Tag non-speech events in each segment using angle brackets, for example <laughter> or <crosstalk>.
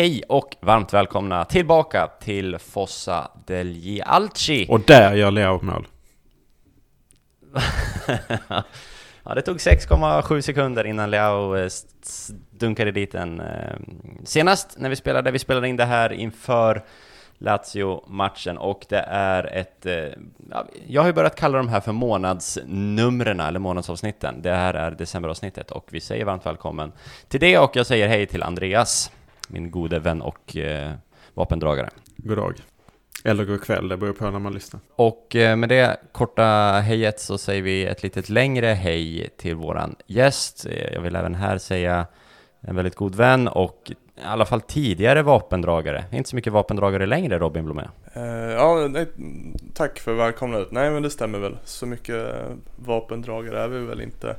hej och varmt välkomna tillbaka till Fossa degli Alci. Och där gör Leo mål. <laughs> ja, det tog 6,7 sekunder innan Leao eh, dunkade dit den. Eh, senast när vi spelade, vi spelade in det här inför Lazio-matchen och det är ett... Eh, ja, jag har ju börjat kalla de här för månadsnumren eller månadsavsnitten. Det här är decemberavsnittet och vi säger varmt välkommen till det och jag säger hej till Andreas, min gode vän och eh, vapendragare. God dag. Eller god kväll, det beror på när man lyssnar. Och eh, med det korta hejet så säger vi ett litet längre hej till våran gäst. Eh, jag vill även här säga en väldigt god vän och i alla fall tidigare vapendragare. Inte så mycket vapendragare längre Robin Blomé. Uh, ja, nej, tack för välkomnandet. Nej men det stämmer väl. Så mycket vapendragare är vi väl inte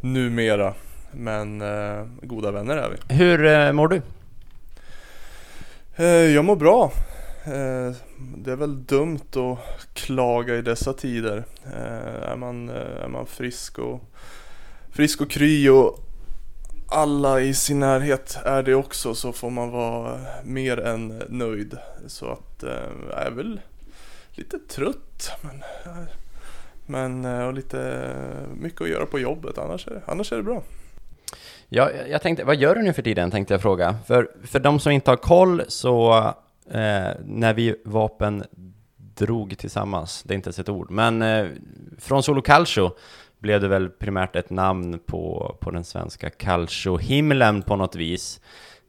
numera. Men uh, goda vänner är vi. Hur uh, mår du? Eh, jag mår bra. Eh, det är väl dumt att klaga i dessa tider. Eh, är, man, är man frisk och frisk och kry och alla i sin närhet är det också så får man vara mer än nöjd. Så att jag är väl lite trött men, men och lite mycket att göra på jobbet annars är, annars är det bra. Ja, jag tänkte, vad gör du nu för tiden tänkte jag fråga. För, för de som inte har koll så eh, när vi vapen drog tillsammans, det är inte ens ett ord, men eh, från Solo Calcio blev det väl primärt ett namn på, på den svenska calcio-himlen på något vis.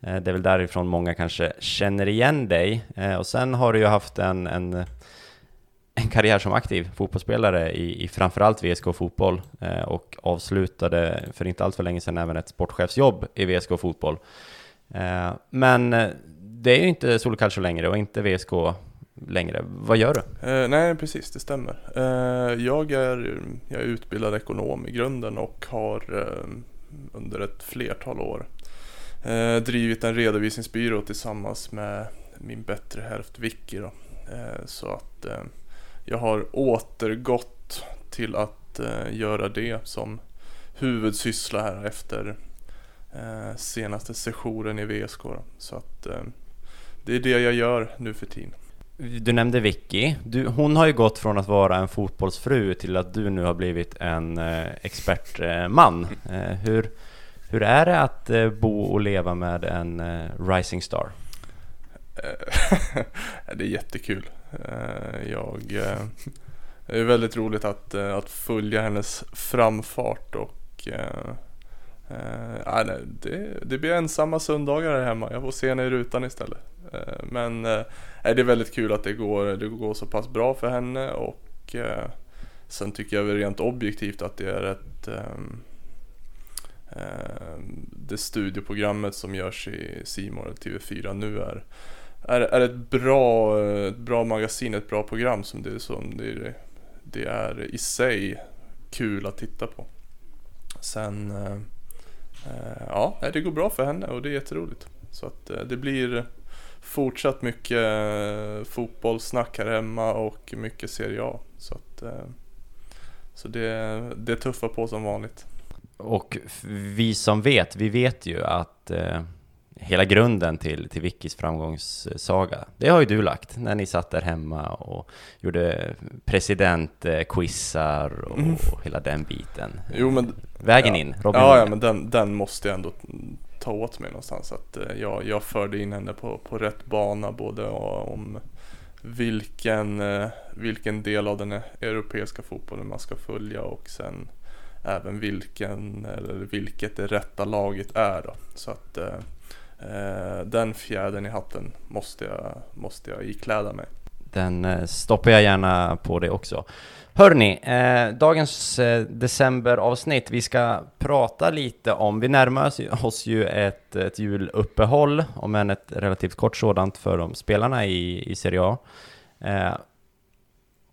Eh, det är väl därifrån många kanske känner igen dig. Eh, och sen har du ju haft en, en, en karriär som aktiv fotbollsspelare i, i framförallt VSK Fotboll eh, och avslutade för inte allt för länge sedan även ett sportchefsjobb i VSK Fotboll. Eh, men eh, det är ju inte Solo Calcio längre och inte VSK längre. Vad gör du? Eh, nej, precis, det stämmer. Eh, jag, är, jag är utbildad ekonom i grunden och har under ett flertal år drivit en redovisningsbyrå tillsammans med min bättre hälft Vicky. Då. Så att eh, jag har återgått till att göra det som huvudsyssla här efter senaste sessionen i VSK. Då. Så att det är det jag gör nu för tiden. Du nämnde Vicky. Du, hon har ju gått från att vara en fotbollsfru till att du nu har blivit en eh, expertman. Eh, hur, hur är det att eh, bo och leva med en eh, rising star? <laughs> det är jättekul. Eh, jag, eh, det är väldigt roligt att, eh, att följa hennes framfart och Uh, det, det blir ensamma söndagar här hemma. Jag får se henne i rutan istället. Men äh, det är väldigt kul att det går, det går så pass bra för henne och äh, sen tycker jag väl rent objektivt att det är ett det studioprogrammet som görs i Simor TV4 nu är, är, är ett, bra, ett bra magasin, ett bra program som det, som det, det är i sig kul att titta på. Sen Eh, eh ja, det går bra för henne och det är jätteroligt. Så att eh, det blir fortsatt mycket eh, fotbollssnack här hemma och mycket Serie A. Så, att, eh, så det, det tuffar på som vanligt. Och vi som vet, vi vet ju att hela grunden till, till Vickis framgångssaga, det har ju du lagt när ni satt där hemma och gjorde presidentquizar och, mm. hela den biten. Jo, men, Vägen ja. in, Robin Ja, ja men den, den måste jag ändå ta åt mig någonstans. Att eh, jag, jag förde in henne på, på rätt bana både om vilken, eh, vilken del av den europeiska fotbollen man ska följa och sen även vilken, eller vilket det rätta laget är då. Så att Eh, Eh, den fjädern i hatten måste jag, måste jag ikläda mig. Den eh, stoppar jag gärna på dig också. Hörni, eh, dagens eh, decemberavsnitt, vi ska prata lite om, vi närmar oss ju ett, ett juluppehåll, om än ett relativt kort sådant för de spelarna i, i Serie A. Eh,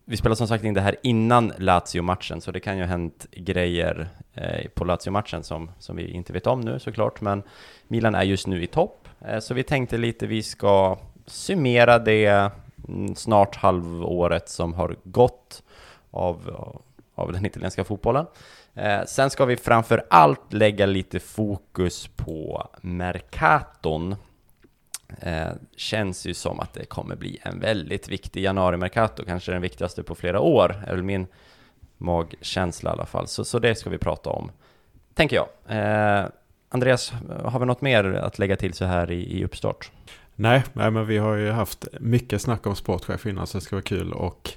vi spelar som sagt in det här innan Lazio-matchen, så det kan ju ha hänt grejer Eh, på Lazio-matchen som, som vi inte vet om nu såklart, men Milan är just nu i topp, eh, så vi tänkte lite vi ska summera det mm, snart halvåret som har gått av, av den italienska fotbollen. Eh, sen ska vi framför allt lägga lite fokus på Mercaton Eh, känns ju som att det kommer bli en väldigt viktig januari-mercato, kanske den viktigaste på flera år, är väl min magkänsla i alla fall. Så, så det ska vi prata om, tänker jag. Eh, Andreas, har vi något mer att lägga till så här i, i uppstart? Nej, nej, men vi har ju haft mycket snack om sportchef innan så det ska vara kul och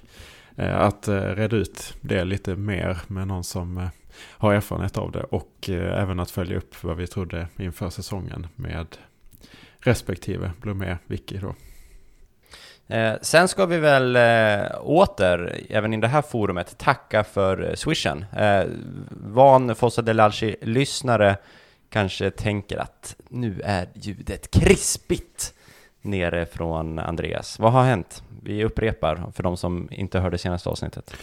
eh, att eh, reda ut det lite mer med någon som eh, har erfarenhet av det och eh, även att följa upp vad vi trodde inför säsongen med respektive Blomé Vicky då. Eh, sen ska vi väl eh, åter, även i det här forumet, tacka för eh, swishen. Eh, van Fossa Delalci-lyssnare kanske tänker att nu är ljudet krispigt nere från Andreas. Vad har hänt? Vi upprepar för de som inte hörde senaste avsnittet.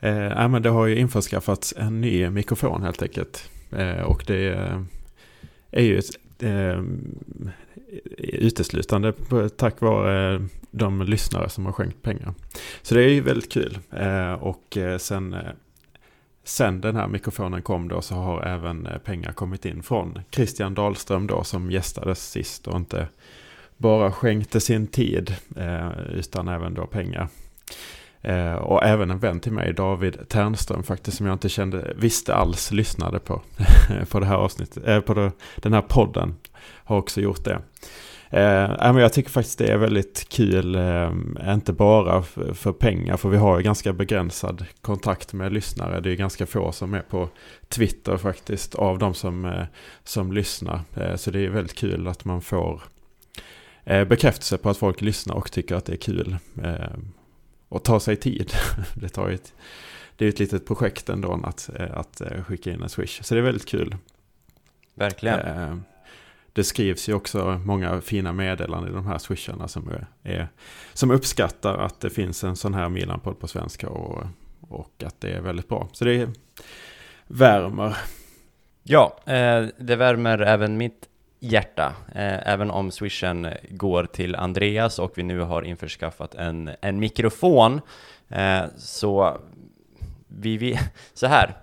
Eh, men det har ju införskaffats en ny mikrofon helt enkelt. Eh, och det eh, är ju eh, uteslutande tack vare de lyssnare som har skänkt pengar. Så det är ju väldigt kul. Eh, och eh, sen, eh, sen den här mikrofonen kom då så har även pengar kommit in från Christian Dahlström då som gästades sist och inte bara skänkte sin tid utan även då pengar. Eh, och även en vän till mig, David Ternström faktiskt, som jag inte kände, visste alls lyssnade på, <laughs> på det här avsnittet, eh, på det, den här podden, har också gjort det. Eh, jag tycker faktiskt det är väldigt kul, eh, inte bara för, pengar, för vi har ju ganska begränsad kontakt med lyssnare. Det är ganska få som är på Twitter faktiskt, av de som, eh, som lyssnar. Eh, så det är väldigt kul att man får eh, bekräftelse på att folk lyssnar och tycker att det är kul. Eh, och ta sig tid. <laughs> det, tar ett, det är ett litet projekt ändå att, eh, att eh, skicka in en swish. Så det är väldigt kul. Verkligen. Det skrivs ju också många fina meddelanden i de här swisharna som, är, som uppskattar att det finns en sån här Milan-podd på svenska och, och att det är väldigt bra. Så det värmer. Ja, eh, det värmer även mitt hjärta, eh, även om swishen går till Andreas och vi nu har införskaffat en, en mikrofon. Eh, så vi, vi, så här,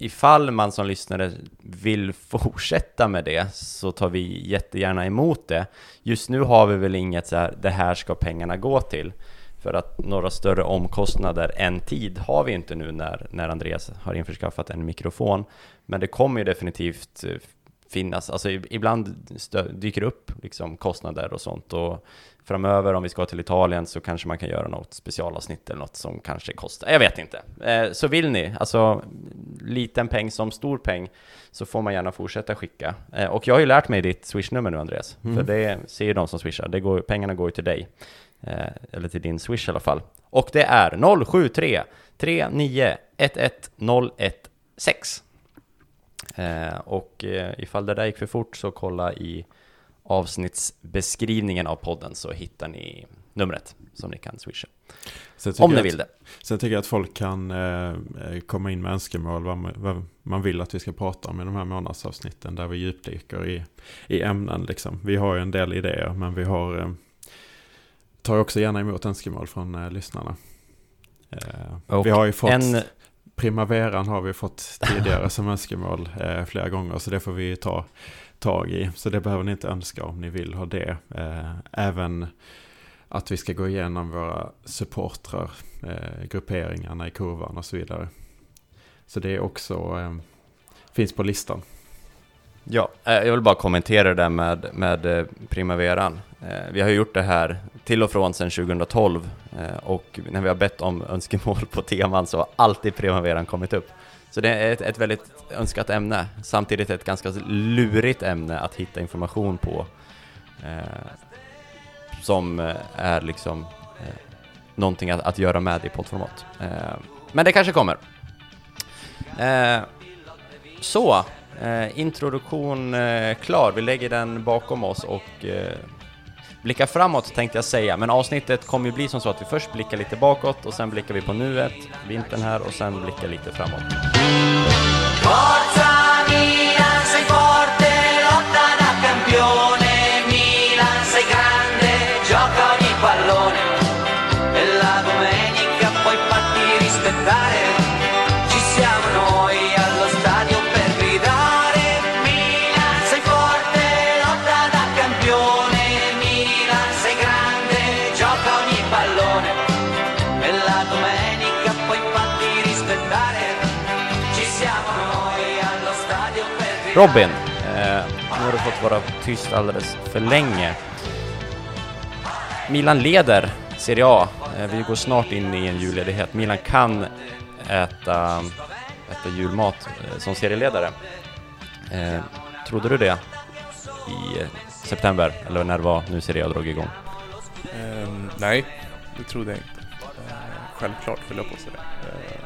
ifall man som lyssnare vill fortsätta med det så tar vi jättegärna emot det. Just nu har vi väl inget så här, det här ska pengarna gå till. För att några större omkostnader än tid har vi inte nu när, när Andreas har införskaffat en mikrofon. Men det kommer ju definitivt eh, finnas, alltså ibland dyker upp liksom kostnader och sånt och framöver om vi ska till Italien så kanske man kan göra något specialavsnitt eller något som kanske kostar, jag vet inte. Eh, så vill ni, alltså liten peng som stor peng, så får man gärna fortsätta skicka. Eh, och jag har ju lärt mig ditt swishnummer nu Andreas, mm. för det ser ju de som swishar, det går, pengarna går ju till dig. Eh, eller till din swish i alla fall. Och det är 073 39 11 016. Eh, och eh, ifall det där gick för fort så kolla i avsnittsbeskrivningen av podden så hittar ni numret som ni kan swisha. Om ni vill det. Sen tycker jag att folk kan eh, komma in med önskemål vad man, vad man, vill att vi ska prata om i de här månadsavsnitten där vi djupdyker i, i ämnen. Liksom. Vi har ju en del idéer men vi har, eh, tar också gärna emot önskemål från eh, lyssnarna. Vi har ju fått... En Primaveran har vi fått <laughs> tidigare som önskemål eh, flera gånger, så det får vi ta tag i. Så det behöver ni inte önska om ni vill ha det. Eh, även att vi ska gå igenom våra supportrar, eh, grupperingarna i kurvan och så vidare. Så det är också, eh, finns på listan. Ja, eh, jag vill bara kommentera det där med, med eh, Primaveran. Eh, vi har gjort det här till och från sedan 2012 och när vi har bett om önskemål på teman så har alltid Primaveran kommit upp. Så det är ett, ett väldigt önskat ämne, samtidigt ett ganska lurigt ämne att hitta information på eh, som är liksom eh, någonting att, att göra med i poddformat. Eh, men det kanske kommer. Eh, så, Eh, introduktion eh, klar, vi lägger den bakom oss och eh, blickar framåt tänkte jag säga, men avsnittet kommer ju bli som så att vi först blickar lite bakåt och sen blickar vi på nuet, vintern här och sen blickar lite framåt. Robin, eh, nu har du fått vara tyst alldeles för länge. Milan leder Serie A. Eh, vi går snart in i en julledighet. Milan kan äta, äta julmat eh, som serieledare. Eh, trodde du det i eh, september, eller när det var nu Serie A drog igång? Ehm, nej, det trodde jag inte. Eh, självklart höll jag på att säga. Ehm,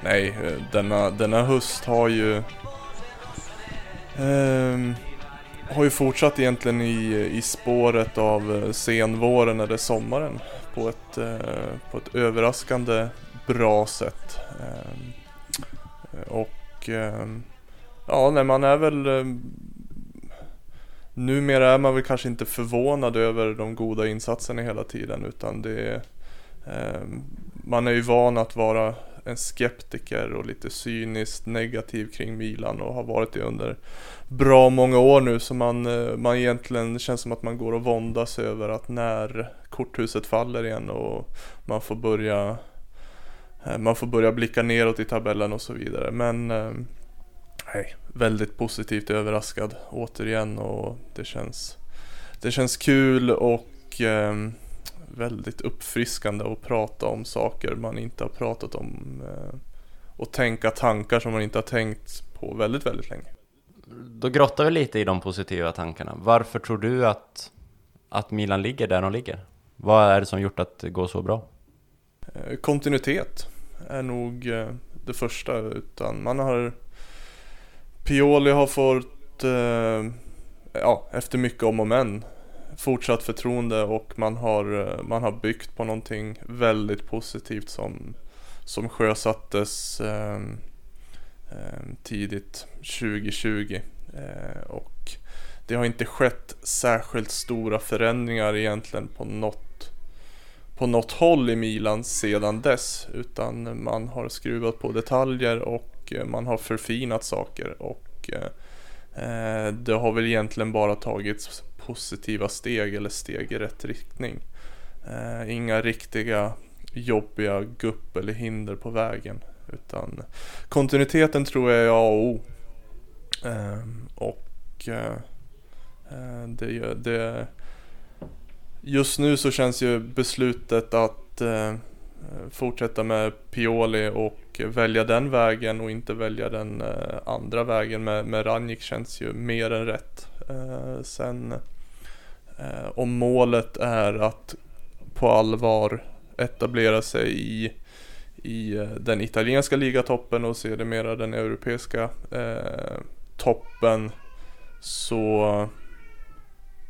nej, eh, denna, denna höst har ju ehm, har ju fortsatt egentligen i, i spåret av eh, senvåren eller sommaren på ett, eh, på ett överraskande bra sätt. Ehm, och eh, ja, nej, man är väl eh, Numera är man väl kanske inte förvånad över de goda insatserna hela tiden utan det är, eh, Man är ju van att vara en skeptiker och lite cyniskt negativ kring Milan och har varit det under bra många år nu så man, eh, man egentligen känns som att man går och våndas över att när korthuset faller igen och man får börja eh, man får börja blicka neråt i tabellen och så vidare. Men eh, nej, väldigt positivt överraskad återigen och det känns Det känns kul och eh, väldigt uppfriskande att prata om saker man inte har pratat om eh, och tänka tankar som man inte har tänkt på väldigt, väldigt länge. Då grottar vi lite i de positiva tankarna. Varför tror du att, att Milan ligger där de ligger? Vad är det som gjort att det går så bra? Eh, kontinuitet är nog eh, det första utan man har Pioli har fått, ja, efter mycket om och men, fortsatt förtroende och man har, man har byggt på någonting väldigt positivt som, som sjösattes eh, tidigt 2020. Eh, och det har inte skett särskilt stora förändringar egentligen på något, på något håll i Milan sedan dess. Utan man har skruvat på detaljer och eh, man har förfinat saker och eh, Eh, det har väl egentligen bara tagits positiva steg eller steg i rätt riktning. Eh, inga riktiga jobbiga gupp eller hinder på vägen. Utan kontinuiteten tror jag är A och O. Ehm, och eh, det, det, just nu så känns ju beslutet att Eh, fortsätta med Pioli och välja den vägen och inte välja den eh, andra vägen med, med Ranjik känns ju mer än rätt. Eh, sen om målet är att på allvar etablera sig i, i den italienska ligatoppen och sedermera den europeiska eh, toppen så,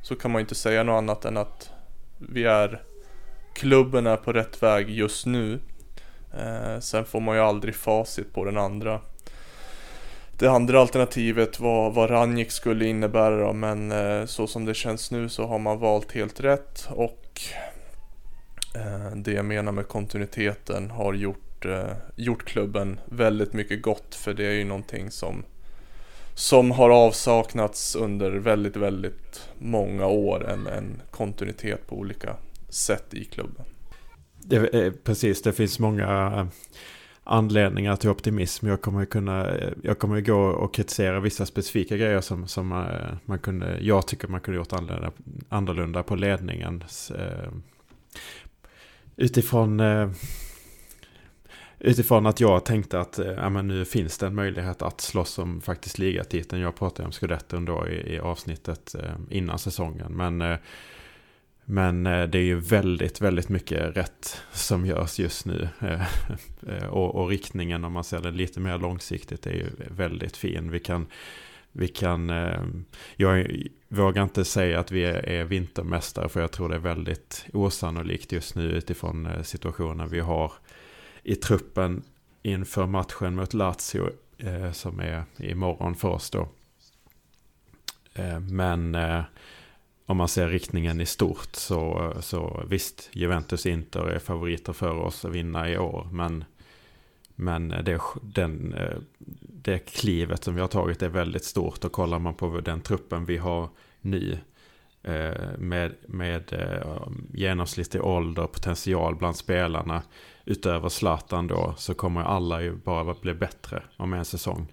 så kan man inte säga något annat än att vi är klubben är på rätt väg just nu Eh, sen får man ju aldrig facit på den andra. Det andra alternativet var vad Ranjik skulle innebära då, men eh, så som det känns nu så har man valt helt rätt och eh, det jag menar med kontinuiteten har gjort, eh, gjort klubben väldigt mycket gott för det är ju någonting som som har avsaknats under väldigt, väldigt många år en, en kontinuitet på olika sätt i klubben. Det, eh, precis, det finns många eh, anledningar till optimism. Jag kommer kunna, eh, jag kommer gå och kritisera vissa specifika grejer som, som man kunde, jag tycker man kunde gjort annorlunda, annorlunda på ledningens. Utifrån, utifrån att jag tänkte att ja, men nu finns det en möjlighet att slåss om faktiskt ligatiteln. Jag pratade om Scudetton då i, i avsnittet innan säsongen. Men men eh, det är ju väldigt, väldigt mycket rätt som görs just nu. Eh, eh, och, och, riktningen om man ser det lite mer långsiktigt är ju väldigt fin. Vi kan, vi kan, jag vågar inte säga att vi är vintermästare för jag tror det är väldigt osannolikt just nu utifrån situationen vi har i truppen inför matchen mot Lazio som är imorgon för oss då. Men om man ser riktningen i stort så, så visst, Juventus Inter är favoriter för oss att vinna i år. Men, men det, den, eh, det klivet som vi har tagit är väldigt stort. Och kollar man på den truppen vi har nu eh, med, med eh, genomsnittlig ålder, och potential bland spelarna utöver Zlatan då så kommer alla ju bara att bli bättre om en säsong.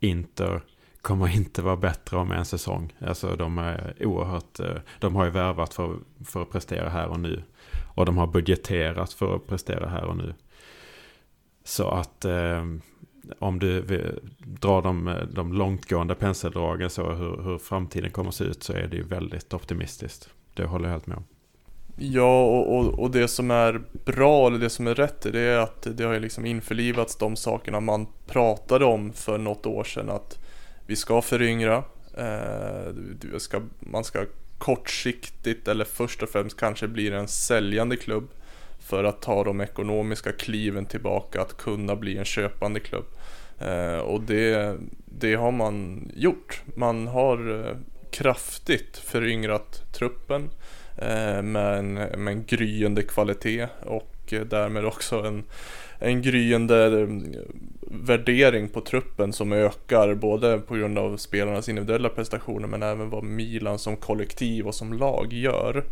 Inter kommer inte vara bättre om en säsong. Alltså de är oerhört, eh, de har ju värvat för, för att prestera här och nu. Och de har budgeterat för att prestera här och nu. Så att eh, om du drar de, de långtgående penseldragen så hur, hur framtiden kommer att se ut så är det ju väldigt optimistiskt. Det håller jag helt med om. Ja, och, och, och, det som är bra, eller det som är rätt, det är att det har ju liksom införlivats de sakerna man pratade om för något år sedan. Att vi ska föryngra, eh, ska, man ska kortsiktigt eller först och främst kanske bli en säljande klubb för att ta de ekonomiska kliven tillbaka att kunna bli en köpande klubb. Eh, och det, det har man gjort. Man har eh, kraftigt föryngrat truppen eh, med, en, med en gryende kvalitet och eh, därmed också en, en gryende eh, värdering på truppen som ökar både på grund av spelarnas individuella prestationer men även vad Milan som kollektiv och som lag gör.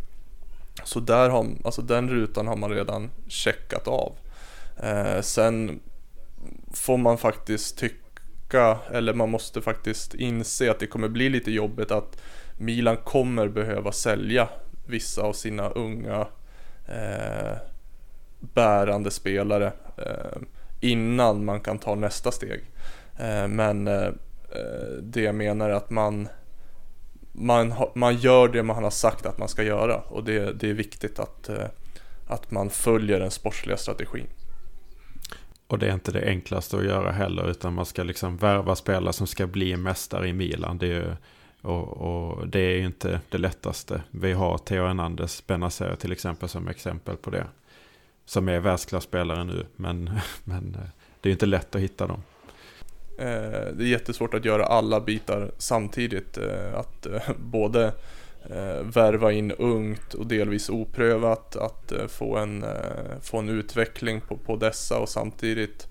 Så där har, alltså den rutan har man redan checkat av. Eh, sen får man faktiskt tycka, eller man måste faktiskt inse att det kommer bli lite jobbigt att Milan kommer behöva sälja vissa av sina unga eh, bärande spelare eh, innan man kan ta nästa steg. Eh, men eh, eh, det jag menar är att man man, man gör det man har sagt att man ska göra och det, det är viktigt att, att man följer den sportsliga strategin. Och det är inte det enklaste att göra heller utan man ska liksom värva spelare som ska bli mästare i Milan. Det är, och, och, det är inte det lättaste. Vi har Theo Hernandez Benazer till exempel som exempel på det. Som är världsklasspelare nu men, <laughs> men eh, det är inte lätt att hitta dem. Eh, det är jättesvårt att göra alla bitar samtidigt. Eh, att <laughs> både värva in ungt och delvis oprövat, att få en, få en utveckling på, på dessa och samtidigt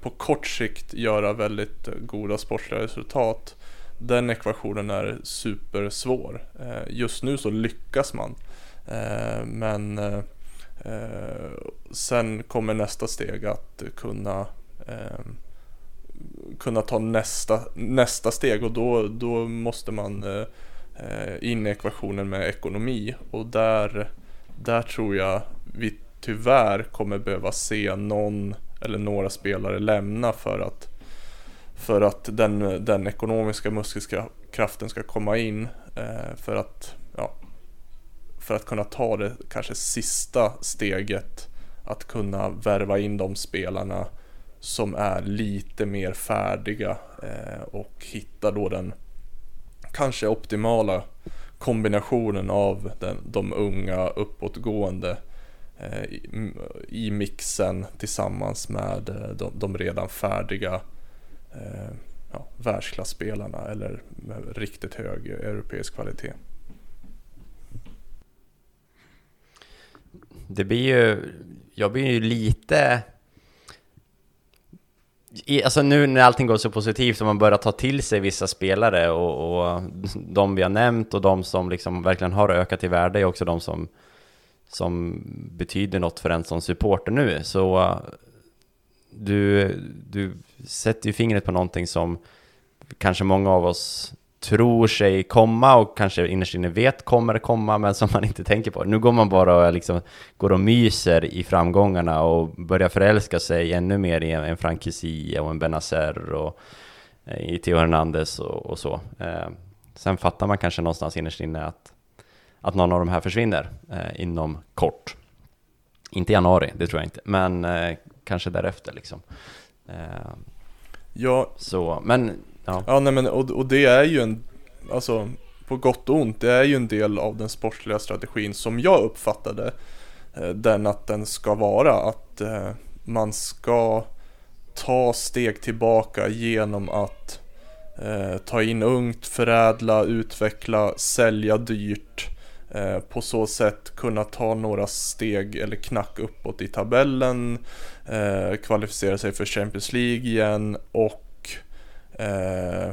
på kort sikt göra väldigt goda sportsliga resultat. Den ekvationen är supersvår. Just nu så lyckas man. Men Eh, sen kommer nästa steg att kunna ehm, kunna ta nästa, nästa steg och då, då måste man eh, in i ekvationen med ekonomi. Och där, där tror jag vi tyvärr kommer behöva se någon eller några spelare lämna för att för att den, den ekonomiska muskelkraften ska komma in eh, för att för att kunna ta det kanske sista steget att kunna värva in de spelarna som är lite mer färdiga eh, och hitta då den kanske optimala kombinationen av den, de unga uppåtgående eh, i, i, mixen tillsammans med eh, de, de redan färdiga eh, ja, världsklasspelarna eller med riktigt hög europeisk kvalitet. Det blir ju, jag blir ju lite i, alltså nu när allting går så positivt och man börjar ta till sig vissa spelare och, och de vi har nämnt och de som liksom verkligen har ökat i värde är också de som, som betyder något för en som supporter nu. Så du, du sätter ju fingret på någonting som kanske många av oss tror sig komma och kanske innerst inne vet kommer komma men som man inte tänker på. Nu går man bara och liksom går och myser i framgångarna och börjar förälska sig ännu mer i en, en Frank och en Benazer och eh, i Theo Hernandez och, och så. Eh, sen fattar man kanske någonstans innerst inne att, att någon av de här försvinner eh, inom kort. Inte i januari, det tror jag inte, men eh, kanske därefter liksom. Eh, ja. Så, men Ja, ja nej men och, och det är ju en, alltså på gott och ont, det är ju en del av den sportsliga strategin som jag uppfattade eh, den att den ska vara att eh, man ska ta steg tillbaka genom att eh, ta in ungt, förädla, utveckla, sälja dyrt på så sätt kunna ta några steg eller knack uppåt i tabellen, kvalificera sig för Champions League igen och eh,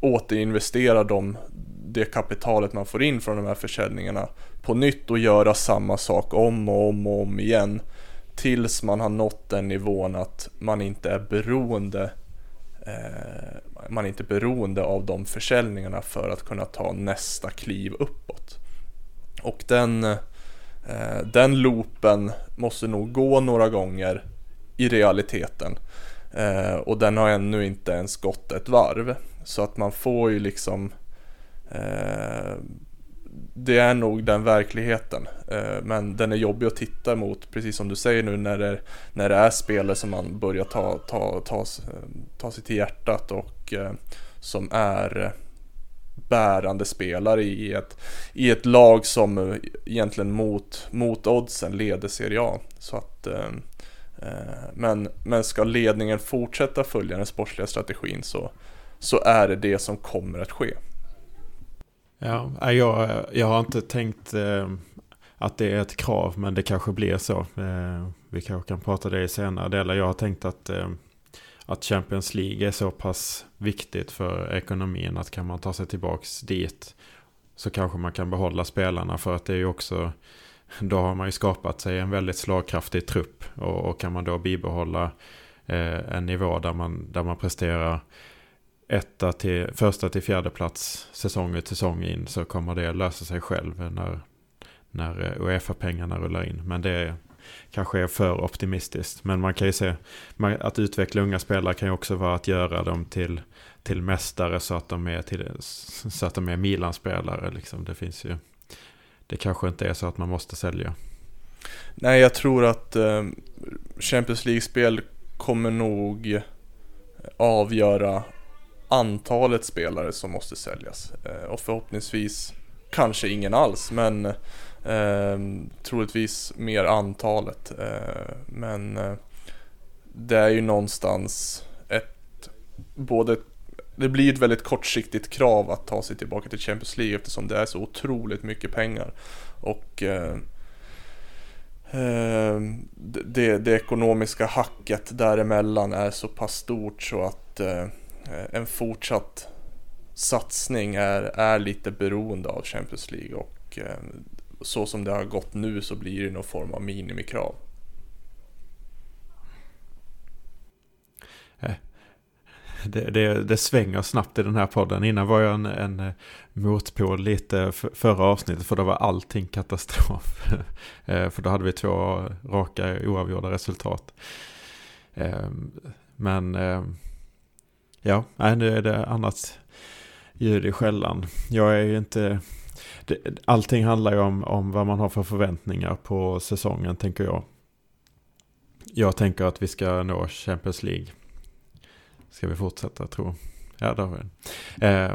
återinvestera de, det kapitalet man får in från de här försäljningarna på nytt och göra samma sak om och om och om igen tills man har nått den nivån att man inte är beroende eh, man är inte beroende av de försäljningarna för att kunna ta nästa kliv uppåt. Och den, eh, den loopen måste nog gå några gånger i realiteten. Eh, och den har ännu inte ens gått ett varv. Så att man får ju liksom eh, det är nog den verkligheten. Eh, men den är jobbig att titta mot, precis som du säger nu när det, när det är spelare som man börjar ta, ta, ta, ta sig till hjärtat och eh, som är bärande spelare i ett, i ett lag som egentligen mot, mot oddsen leder Serie A. Så att, eh, Eh, men, men ska ledningen fortsätta följa den sportsliga strategin så, så är det det som kommer att ske. Ja, jag, jag har inte tänkt eh, att det är ett krav, men det kanske blir så. Eh, vi kanske kan prata det i senare delar. Jag har tänkt att, att Champions League är så pass viktigt för ekonomin att kan man ta sig tillbaks dit så kanske man kan behålla spelarna för att det är ju också då har man ju skapat sig en väldigt slagkraftig trupp och, och kan man då bibehålla eh, en nivå där man, där man presterar etta till, första till fjärde plats säsong ut säsong in så kommer det lösa sig själv när, när eh, Uefa-pengarna rullar in. Men det kanske är för optimistiskt. Men man kan ju se att utveckla unga spelare kan ju också vara att göra dem till, till mästare så att de är, till, så att de är Milan-spelare. Liksom. Det finns ju, det kanske inte är så att man måste sälja. Nej, jag tror att eh, Champions League-spel kommer nog avgöra antalet spelare som måste säljas. Eh, och förhoppningsvis kanske ingen alls, men eh, troligtvis mer antalet. Eh, men eh, det är ju någonstans ett, både det blir ett väldigt kortsiktigt krav att ta sig tillbaka till Champions League eftersom det är så otroligt mycket pengar. Och eh, eh det, det, ekonomiska hacket däremellan är så pass stort så att eh, Eh, en fortsatt satsning är, är lite beroende av Champions League och eh, så som det har gått nu så blir det någon form av minimikrav. Eh. Det, det, det, svänger snabbt i den här podden. Innan var jag en, en eh, motpol lite förra avsnittet för då var allting katastrof. <laughs> Eh, för då hade vi två raka oavgjorda resultat. Ehm, men ehm, Ja, nu är det annat ljud i skällan. Jag är ju inte... Allting handlar ju om, om vad man har för förväntningar på säsongen, tänker jag. Jag tänker att vi ska nå Champions League. Ska vi fortsätta, tro? Ja, det har vi. Eh,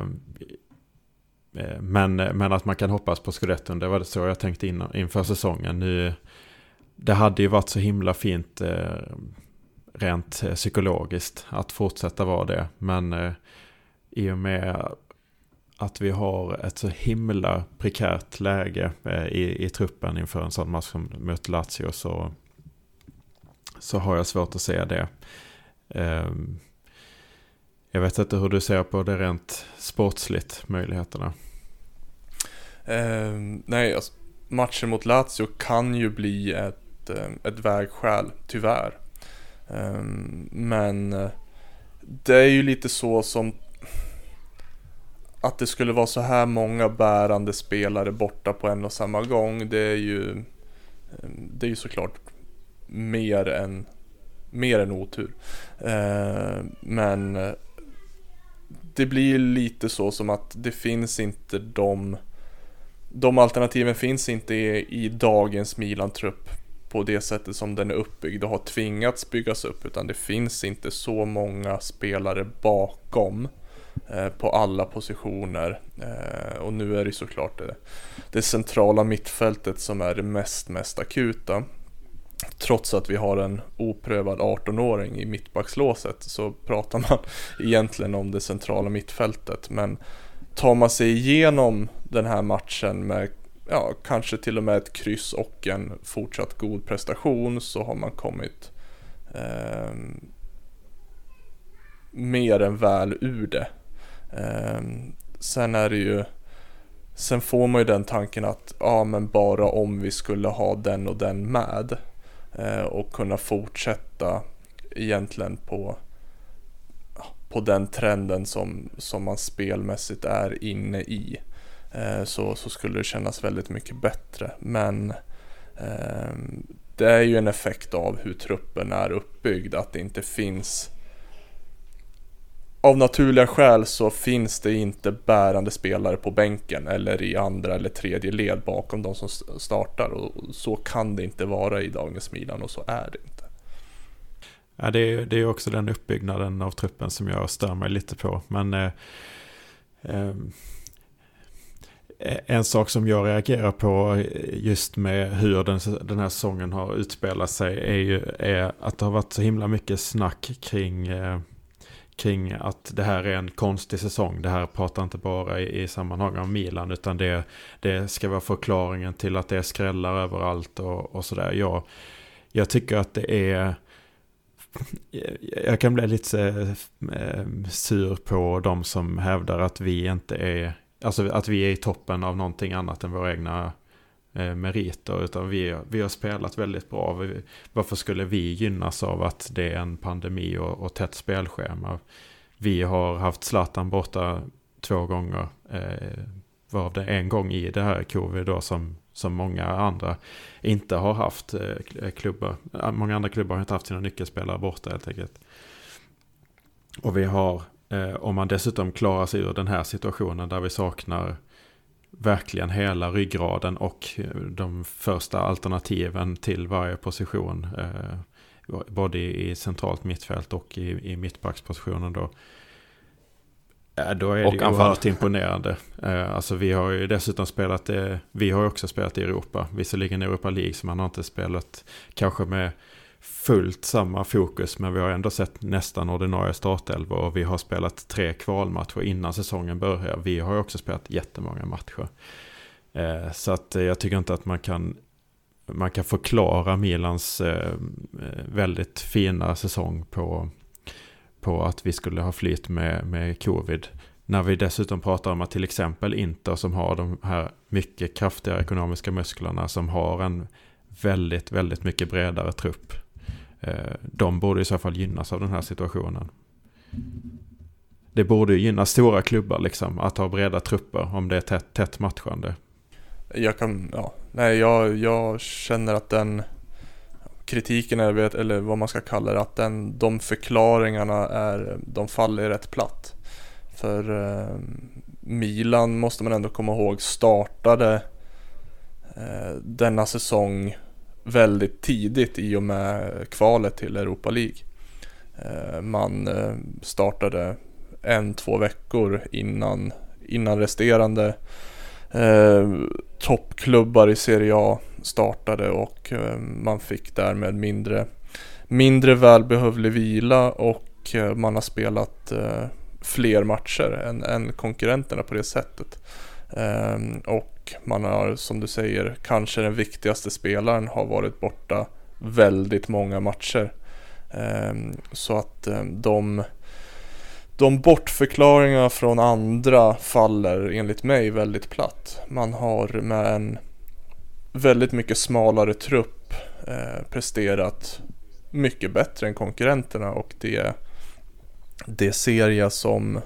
eh, men, men att man kan hoppas på Scudetton, det var det så jag tänkte in, inför säsongen. Nu, det hade ju varit så himla fint eh, rent eh, psykologiskt att fortsätta vara det. Men eh, i och med att vi har ett så himla prekärt läge eh, i, i truppen inför en sån match som mot Lazio så, så har jag svårt att se det. Ehm, jag vet inte hur du ser på det rent sportsligt, möjligheterna. Eh, nej, alltså, matchen mot Lazio kan ju bli ett, eh, ett vägskäl, tyvärr. Ehm, eh, men det är ju lite så som att det skulle vara så här många bärande spelare borta på en och samma gång. Det är ju, ehm, det är ju såklart mer än, mer än otur. Ehm, eh, men det blir lite så som att det finns inte de de alternativen finns inte i, i dagens Milan-trupp på det sättet som den är uppbyggd och har tvingats byggas upp utan det finns inte så många spelare bakom eh, på alla positioner eh, och nu är det såklart det, det centrala mittfältet som är det mest, mest akuta. Trots att vi har en oprövad 18-åring i mittbackslåset så pratar man <laughs> egentligen om det centrala mittfältet men tar man sig igenom den här matchen med ja, kanske till och med ett kryss och en fortsatt god prestation så har man kommit eh, mer än väl ur det. Eh, sen är det ju Sen får man ju den tanken att ja men bara om vi skulle ha den och den med Eh, och kunna fortsätta egentligen på på den trenden som, som man spelmässigt är inne i eh, så, så skulle det kännas väldigt mycket bättre. Men ehm, det är ju en effekt av hur truppen är uppbyggd, att det inte finns av naturliga skäl så finns det inte bärande spelare på bänken eller i andra eller tredje led bakom de som startar och så kan det inte vara i dagens Milan och så är det inte. Ja, det, är, det är också den uppbyggnaden av truppen som jag stör mig lite på. Men eh, eh, en sak som jag reagerar på just med hur den, den här säsongen har utspelat sig är ju är att det har varit så himla mycket snack kring eh, kring att det här är en konstig säsong. Det här pratar inte bara i, i sammanhang om Milan utan det, det ska vara förklaringen till att det är skrällar överallt och, och sådär. Jag, jag tycker att det är jag kan bli lite eh, eh, sur på de som hävdar att vi inte är, alltså att vi är i toppen av någonting annat än våra egna eh, meriter. Utan vi, vi har spelat väldigt bra. Varför skulle vi gynnas av att det är en pandemi och, och tätt spelschema? Vi har haft Zlatan borta två gånger. Eh, varav det en gång i det här covid då som som många andra inte har haft eh, klubbar. Eh, många andra klubbar har inte haft sina nyckelspelare borta helt enkelt. Och vi har, eh, om man dessutom klarar sig ur den här situationen där vi saknar verkligen hela ryggraden och de första alternativen till varje position. Eh, både i centralt mittfält och i, i mittbackspositionen då. Ja, då är och det ju oerhört imponerande. Eh, alltså vi har ju dessutom spelat, vi har också spelat i Europa. Visserligen Europa League som man har inte spelat kanske med fullt samma fokus. Men vi har ändå sett nästan ordinarie startelva och vi har spelat tre kvalmatcher innan säsongen börjar. Vi har också spelat jättemånga matcher. Eh, så att jag tycker inte att man kan man kan förklara Milans eh, eh, väldigt fina säsong på på att vi skulle ha flytt med, med covid. När vi dessutom pratar om att till exempel Inter som har de här mycket kraftiga ekonomiska musklerna som har en väldigt, väldigt mycket bredare trupp. Eh, de borde i så fall gynnas av den här situationen. Det borde gynna stora klubbar liksom, att ha breda trupper om det är tätt, tätt matchande. Jag kan, ja, nej jag, jag känner att den kritiken är, eller vad man ska kalla det, att den, de förklaringarna är, de faller rätt platt. För eh, Milan måste man ändå komma ihåg startade eh, denna säsong väldigt tidigt i och med kvalet till Europa League. Eh, man eh, startade en, två veckor innan, innan resterande eh, toppklubbar i Serie A startade och eh, man fick därmed mindre, mindre välbehövlig vila och eh, man har spelat eh, fler matcher än, än konkurrenterna på det sättet. Eh, och och man har, som du säger, kanske den viktigaste spelaren har varit borta väldigt många matcher. Ehm, så att ehm, de de bortförklaringarna från andra faller enligt mig väldigt platt. Man har med en väldigt mycket smalare trupp eh, presterat mycket bättre än konkurrenterna och det, det ser jag som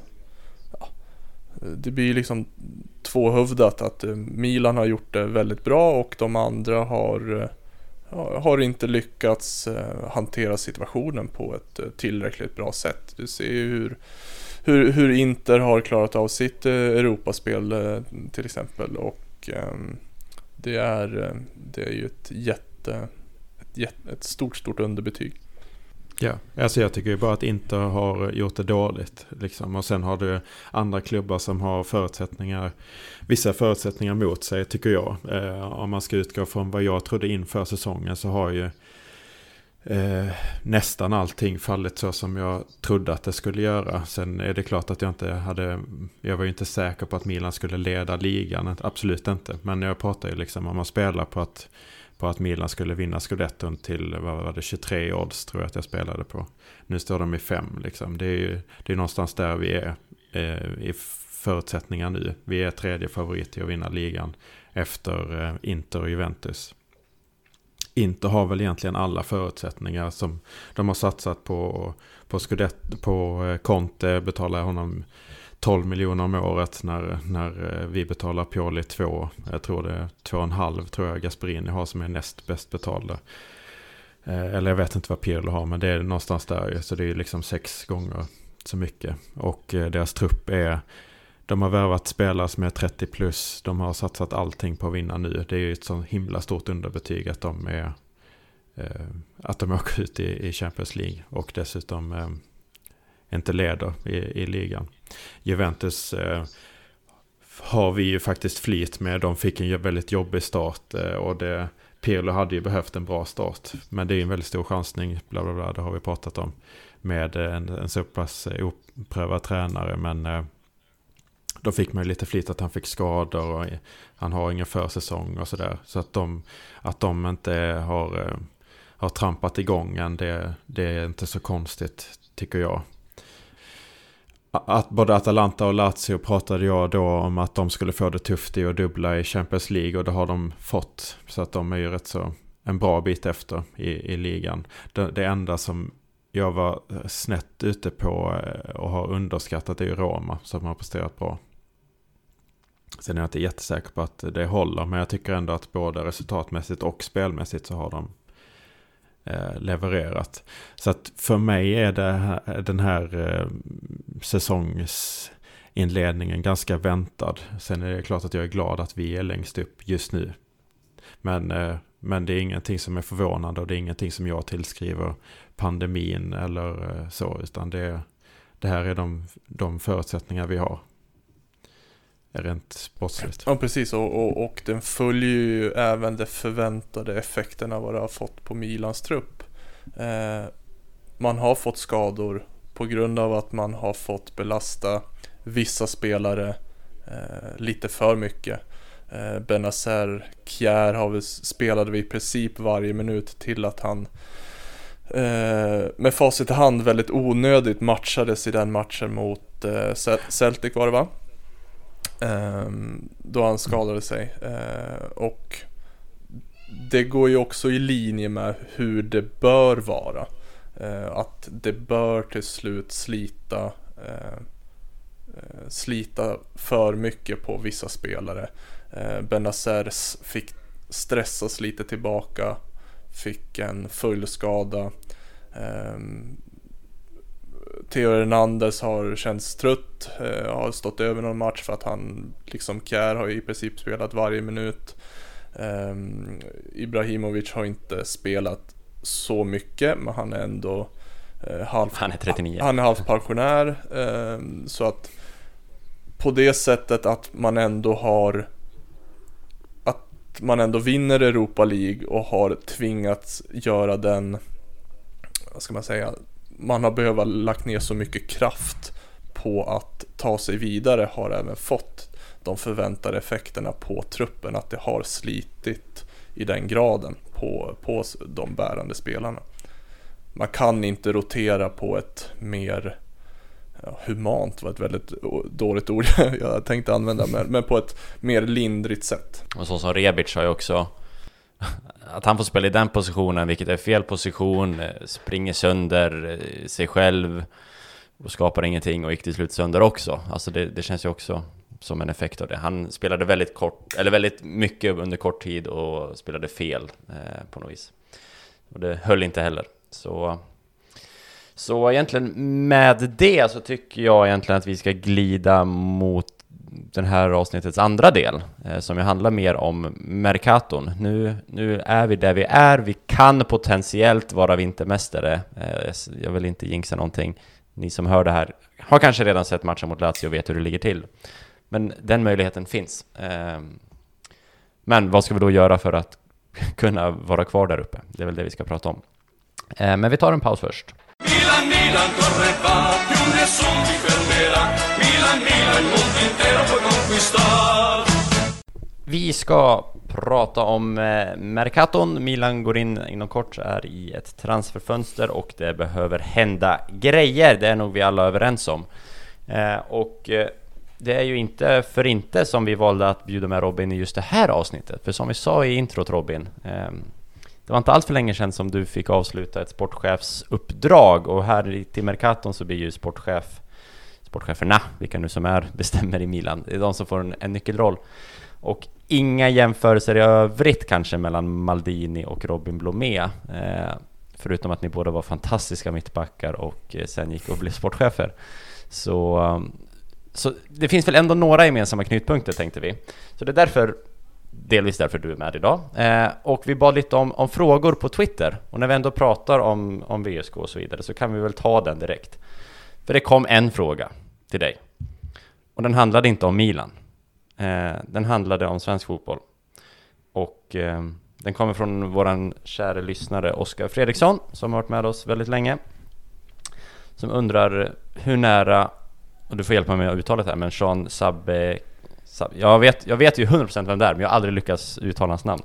det blir liksom tvåhövdat att eh, Milan har gjort det väldigt bra och de andra har eh, har inte lyckats eh, hantera situationen på ett tillräckligt bra sätt. Du ser ju hur, hur, hur Inter har klarat av sitt Europaspel till exempel och ehm, det är, det är ju ett jätte, ett, jätte, ett stort, stort underbetyg. Ja, alltså jag tycker ju bara att inte har gjort det dåligt. Liksom. Och sen har du andra klubbar som har förutsättningar, vissa förutsättningar mot sig tycker jag. Eh, om man ska utgå från vad jag trodde inför säsongen så har ju eh, nästan allting fallit så som jag trodde att det skulle göra. Sen är det klart att jag inte hade, jag var ju inte säker på att Milan skulle leda ligan, absolut inte. Men jag pratar ju liksom om man spelar på att, på att Milan skulle vinna scudetton till, vad var det, 23 odds tror jag att jag spelade på. Nu står de i 5 liksom. Det är ju det är någonstans där vi är eh, i förutsättningar nu. Vi är tredje favorit i att vinna ligan efter eh, Inter och Juventus. Inter har väl egentligen alla förutsättningar som de har satsat på. På, Scudett, på eh, Conte betalar honom 12 miljoner om året när, när eh, vi betalar Pioli 2. Jag tror det är 2,5 tror jag Gasperini har som är näst bäst betalda. Eh, eller jag vet inte vad Pirlo har men det är någonstans där så det är liksom sex gånger så mycket. Och eh, deras trupp är de har värvat spelare som är 30 plus. De har satsat allting på att vinna nu. Det är ju ett så himla stort underbetyg att de är att de <laughs> åker ut i, Champions League och dessutom inte leder i, i ligan. Juventus eh, har vi ju faktiskt flit med. De fick en väldigt jobbig start eh, och det, Pirlo hade ju behövt en bra start. Men det är en väldigt stor chansning, bla bla bla, det har vi pratat om. Med eh, en, en så pass eh, oprövad tränare. Men eh, då fick man ju lite flit att han fick skador och han har ingen försäsong och sådär. Så att de, att de inte har, eh, har trampat igång än, det, det är inte så konstigt tycker jag. Att både Atalanta och Lazio pratade jag då om att de skulle få det tufft i att dubbla i Champions League och det har de fått. Så att de är ju rätt så en bra bit efter i, i ligan. Det, det enda som jag var snett ute på eh, och har underskattat är ju Roma som har presterat bra. Sen är jag inte jättesäker på att det håller, men jag tycker ändå att både resultatmässigt och spelmässigt så har de Eh, levererat. Så att för mig är det här, den här eh, säsongsinledningen ganska väntad. Sen är det klart att jag är glad att vi är längst upp just nu. Men, eh, men det är ingenting som är förvånande och det är ingenting som jag tillskriver pandemin eller eh, så, utan det, det här är de, de förutsättningar vi har rent sportsligt. Ja precis och, och, och, den följer ju även de förväntade effekterna vad det har fått på Milans trupp. Eh, man har fått skador på grund av att man har fått belasta vissa spelare eh, lite för mycket. Eh, Benazer, Kjär har vi, spelade vi i princip varje minut till att han eh, med facit i hand väldigt onödigt matchades i den matchen mot eh, Celtic var det va? Ehm, då han skadade sig. Eh, och det går ju också i linje med hur det bör vara. Eh, att det bör till slut slita eh, slita för mycket på vissa spelare. Benazer fick stressas lite tillbaka, fick en fullskada. Ehm, Theo Hernandez har känts trött, eh, har stått över någon match för att han, liksom Kjär har i princip spelat varje minut. Eh, Ibrahimovic har inte spelat så mycket, men han är ändå eh, halv, Han är 39. Han är halvt pensionär, ehm, så att på det sättet att man ändå har att man ändå vinner Europa League och har tvingats göra den, vad ska man säga, man har behövt lagt ner så mycket kraft på att ta sig vidare har även fått de förväntade effekterna på truppen. Att det har slitit i den graden på, på de bärande spelarna. Man kan inte rotera på ett mer ja, humant var ett väldigt dåligt ord <laughs> jag tänkte använda, men, men på ett mer lindrigt sätt. Och så som Rebic har ju också att han får spela i den positionen, vilket är fel position, eh, springer sönder eh, sig själv och skapar ingenting och gick till slut sönder också. Alltså det, det känns ju också som en effekt av det. Han spelade väldigt kort, eller väldigt mycket under kort tid och spelade fel eh, på något vis. Och det höll inte heller. Så, så egentligen med det så tycker jag egentligen att vi ska glida mot den här avsnittets andra del, eh, som ju handlar mer om Mercaton. Nu, nu är vi där vi är, vi kan potentiellt vara vintermästare. Eh, jag vill inte jinxa någonting. Ni som hör det här har kanske redan sett matchen mot Lazio och vet hur det ligger till. Men den möjligheten finns. Eh, men vad ska vi då göra för att <laughs> kunna vara kvar där uppe? Det är väl det vi ska prata om. Eh, men vi tar en paus först. Milan, Milan, Vi ska prata om eh, Mercaton. Milan går in inom kort, är i ett transferfönster och det behöver hända grejer. Det är nog vi alla överens om. Eh, och eh, det är ju inte för inte som vi valde att bjuda med Robin i just det här avsnittet. För som vi sa i introt Robin, ehm, det var inte allt för länge sedan som du fick avsluta ett sportchefsuppdrag och här till Mercaton så blir ju sportchef sportcheferna, vilka nu som är, bestämmer i Milan. Det är de som får en, en nyckelroll. Och inga jämförelser i övrigt kanske mellan Maldini och Robin Blomé. Eh, förutom att ni båda var fantastiska mittbackar och eh, sen gick och blev sportchefer. Så, um, så det finns väl ändå några gemensamma knutpunkter tänkte vi. Så det är därför delvis därför du är med idag. Eh, och vi bad lite om, om, frågor på Twitter. Och när vi ändå pratar om, om VSK och så vidare så kan vi väl ta den direkt. För det kom en fråga till dig. Och den handlade inte om Milan. Eh, den handlade om svensk fotboll. Och eh, den kommer från våran kära lyssnare Oskar Fredriksson som har varit med oss väldigt länge. Som undrar hur nära, och du får hjälpa mig med uttalet här, men Sean Sabbe... Sab, jag, vet, jag vet ju 100% vem det är, men jag har aldrig lyckats uttala hans namn.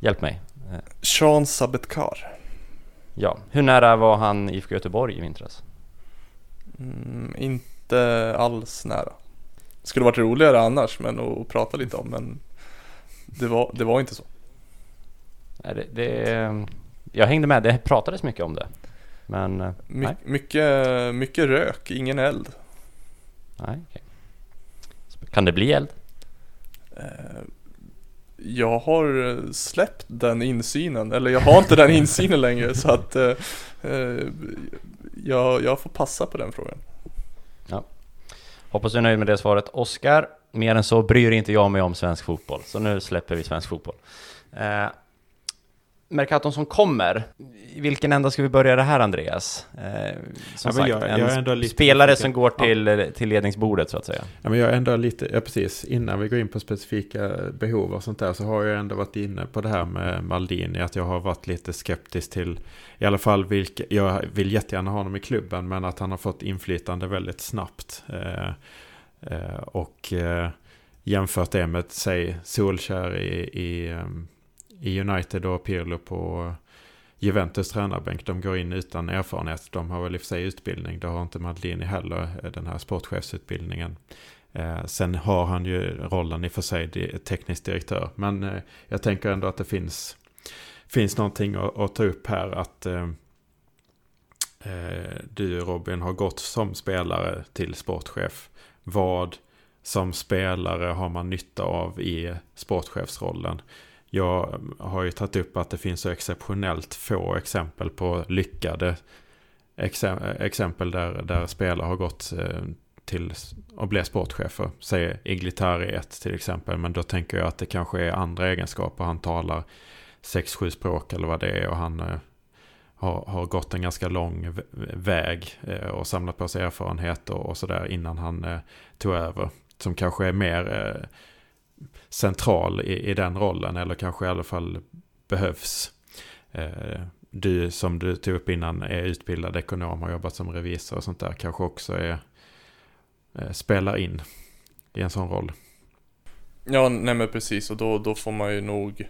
Hjälp mig. Sean Sabetkar. Ja, hur nära var han IFK Göteborg i vintras? Mm, inte alls nära. Det skulle varit roligare annars, men att prata lite om, men det var, det var inte så. Nej, det, det, jag hängde med, det pratades mycket om det. Men eh, My, mycket, mycket rök, ingen eld. Nej, okay. Kan det bli eld? Eh, jag har släppt den insynen, eller jag har inte den insynen längre så att eh, jag, jag får passa på den frågan. Ja. Hoppas du är nöjd med det svaret. Oskar, mer än så bryr inte jag mig om svensk fotboll, så nu släpper vi svensk fotboll. Eh, Mercaton som kommer, i vilken ända ska vi börja det här Andreas? Eh, som ja, sagt, jag, en jag spelare lite, som går till, ja. till ledningsbordet så att säga. Ja, men jag ändå lite, ja precis, innan vi går in på specifika behov och sånt där så har jag ändå varit inne på det här med Maldini, att jag har varit lite skeptisk till, i alla fall vilka, jag vill jättegärna ha honom i klubben, men att han har fått inflytande väldigt snabbt. Eh, eh, och eh, jämfört det med, säg, Solskär i, i um, i United och Pirlo på Juventus tränarbänk. De går in utan erfarenhet. De har väl i och för sig utbildning. Det har inte Madlini heller, eh, den här sportchefsutbildningen. Eh, sen har han ju rollen i och för sig teknisk direktör. Men eh, jag tänker ändå att det finns, finns någonting att, att ta upp här. Att eh, du Robin har gått som spelare till sportchef. Vad som spelare har man nytta av i sportchefsrollen? Jag har ju tagit upp att det finns så exceptionellt få exempel på lyckade exempel där, där spelare har gått eh, till att bli sportchefer. Säg Iglitari 1 till exempel. Men då tänker jag att det kanske är andra egenskaper. Han talar sex, sju språk eller vad det är. Och han eh, har, har gått en ganska lång väg eh, och samlat på sig erfarenhet och, och sådär innan han tog över. Som kanske är mer central i, i den rollen eller kanske i alla fall behövs. Eh, du som du tog upp innan är utbildad ekonom och jobbat som revisor och sånt där kanske också är, eh, spelar in i en sån roll. Ja, nej men precis och då, då får man ju nog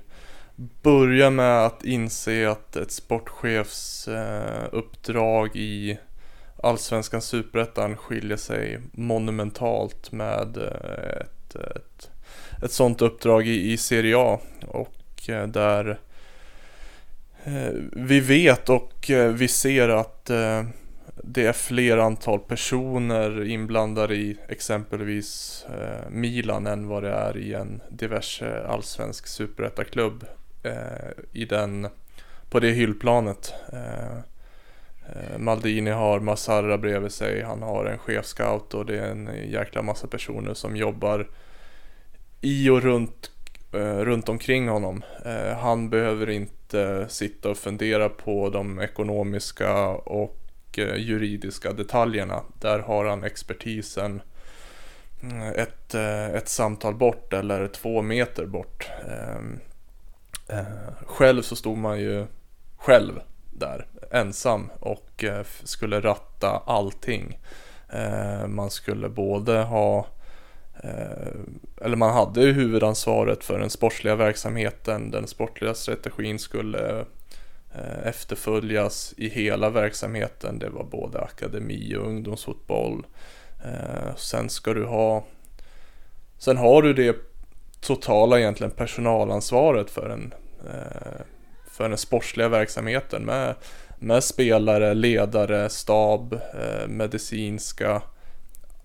börja med att inse att ett sportchefs eh, uppdrag i Allsvenskan Superettan skiljer sig monumentalt med eh, ett, ett ett sånt uppdrag i, i Serie A och eh, där eh, vi vet och eh, vi ser att eh, det är fler antal personer inblandade i exempelvis eh, Milan än vad det är i en diverse allsvensk superettaklubb eh, i den, på det hyllplanet. Maldini har Massara bredvid sig, han har en chefscout och det är en jäkla massa personer som jobbar i och runt, eh, runt omkring honom. Eh, han behöver inte sitta och fundera på de ekonomiska och eh, juridiska detaljerna. Där har han expertisen mm, ett, eh, ett samtal bort eller två meter bort. Ehm, eh, själv så stod man ju själv där ensam och eh, skulle ratta allting. Eh, man skulle både ha Eh, Eh, eller man hade ju huvudansvaret för den sportsliga verksamheten. Den sportliga strategin skulle eh, efterföljas i hela verksamheten. Det var både akademi och ungdomsfotboll. Eh, sen ska du ha Sen har du det totala egentligen personalansvaret för den, för den sportsliga verksamheten med, med spelare, ledare, stab, medicinska.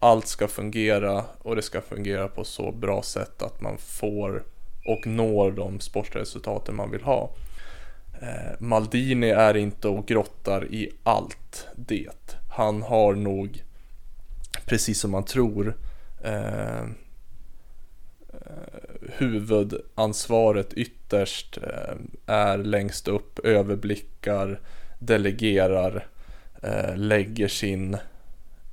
Allt ska fungera och det ska fungera på så bra sätt att man får och når de sportresultaten man vill ha. Eh, Maldini är inte och grottar i allt det. Han har nog, precis som man tror, eh, eh huvudansvaret ytterst eh, är längst upp, överblickar, delegerar, eh, lägger sin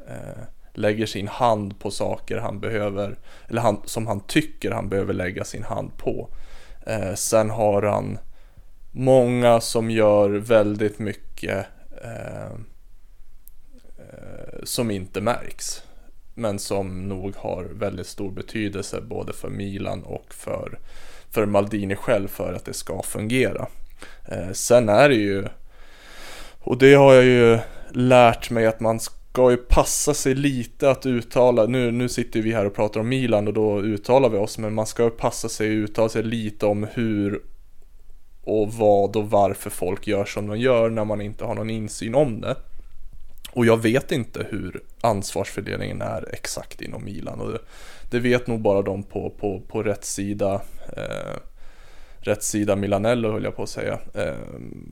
eh, lägger sin hand på saker han behöver, eller han, som han tycker han behöver lägga sin hand på. Eh, sen har han många som gör väldigt mycket eh, eh, som inte märks. Men som nog har väldigt stor betydelse både för Milan och för, för Maldini själv för att det ska fungera. Eh, sen är det ju, och det har jag ju lärt mig att man ska ju passa sig lite att uttala, nu, nu sitter vi här och pratar om Milan och då uttalar vi oss, men man ska ju passa sig att uttala sig lite om hur och vad och varför folk gör som de gör när man inte har någon insyn om det. Och jag vet inte hur ansvarsfördelningen är exakt inom Milan och det, det vet nog bara de på, på, på rätt sida eh, rätt sida Milanello höll jag på att säga. Eh,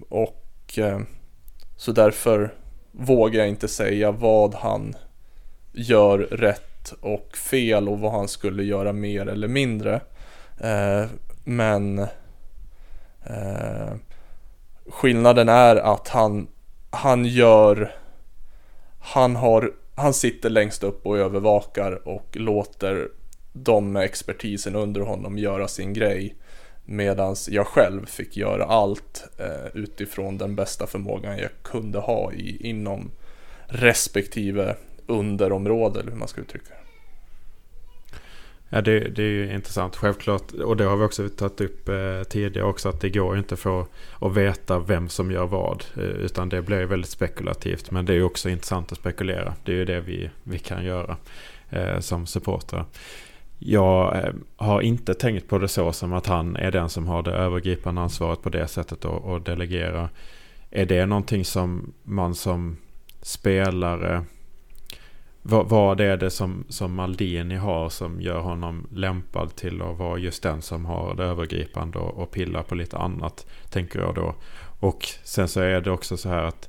och eh, så därför vågar jag inte säga vad han gör rätt och fel och vad han skulle göra mer eller mindre. Eh, men eh, skillnaden är att han, han gör, han har, han sitter längst upp och övervakar och låter de med expertisen under honom göra sin grej. Medan jag själv fick göra allt eh, utifrån den bästa förmågan jag kunde ha i, inom respektive underområde, eller hur man ska uttrycka det. Ja, det, det är ju intressant. Självklart, och det har vi också tagit upp eh, tidigare också, att det går inte för att veta vem som gör vad. Eh, utan det blir väldigt spekulativt. Men det är också intressant att spekulera. Det är ju det vi, vi kan göra eh, som supportrar. Jag eh, har inte tänkt på det så som att han är den som har det övergripande ansvaret på det sättet och, och delegera. Är det någonting som man som spelare vad, vad är det som, som Maldini har som gör honom lämpad till att vara just den som har det övergripande och, och pillar på lite annat, tänker jag då. Och sen så är det också så här att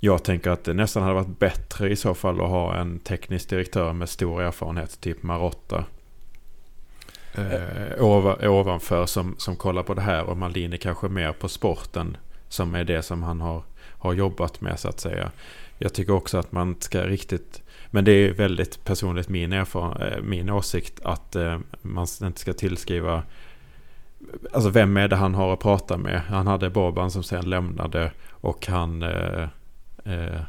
jag tänker att det nästan hade varit bättre i så fall att ha en teknisk direktör med stor erfarenhet, typ Marotta. Eh, ovanför som, som kollar på det här och Maldini kanske mer på sporten som är det som han har, har jobbat med så att säga. Jag tycker också att man ska riktigt men det är väldigt personligt min, erfaren, eh, min åsikt att eh, man inte ska tillskriva Alltså vem är det han har att prata med? Han hade Boban som sen lämnade och han eh, Eh,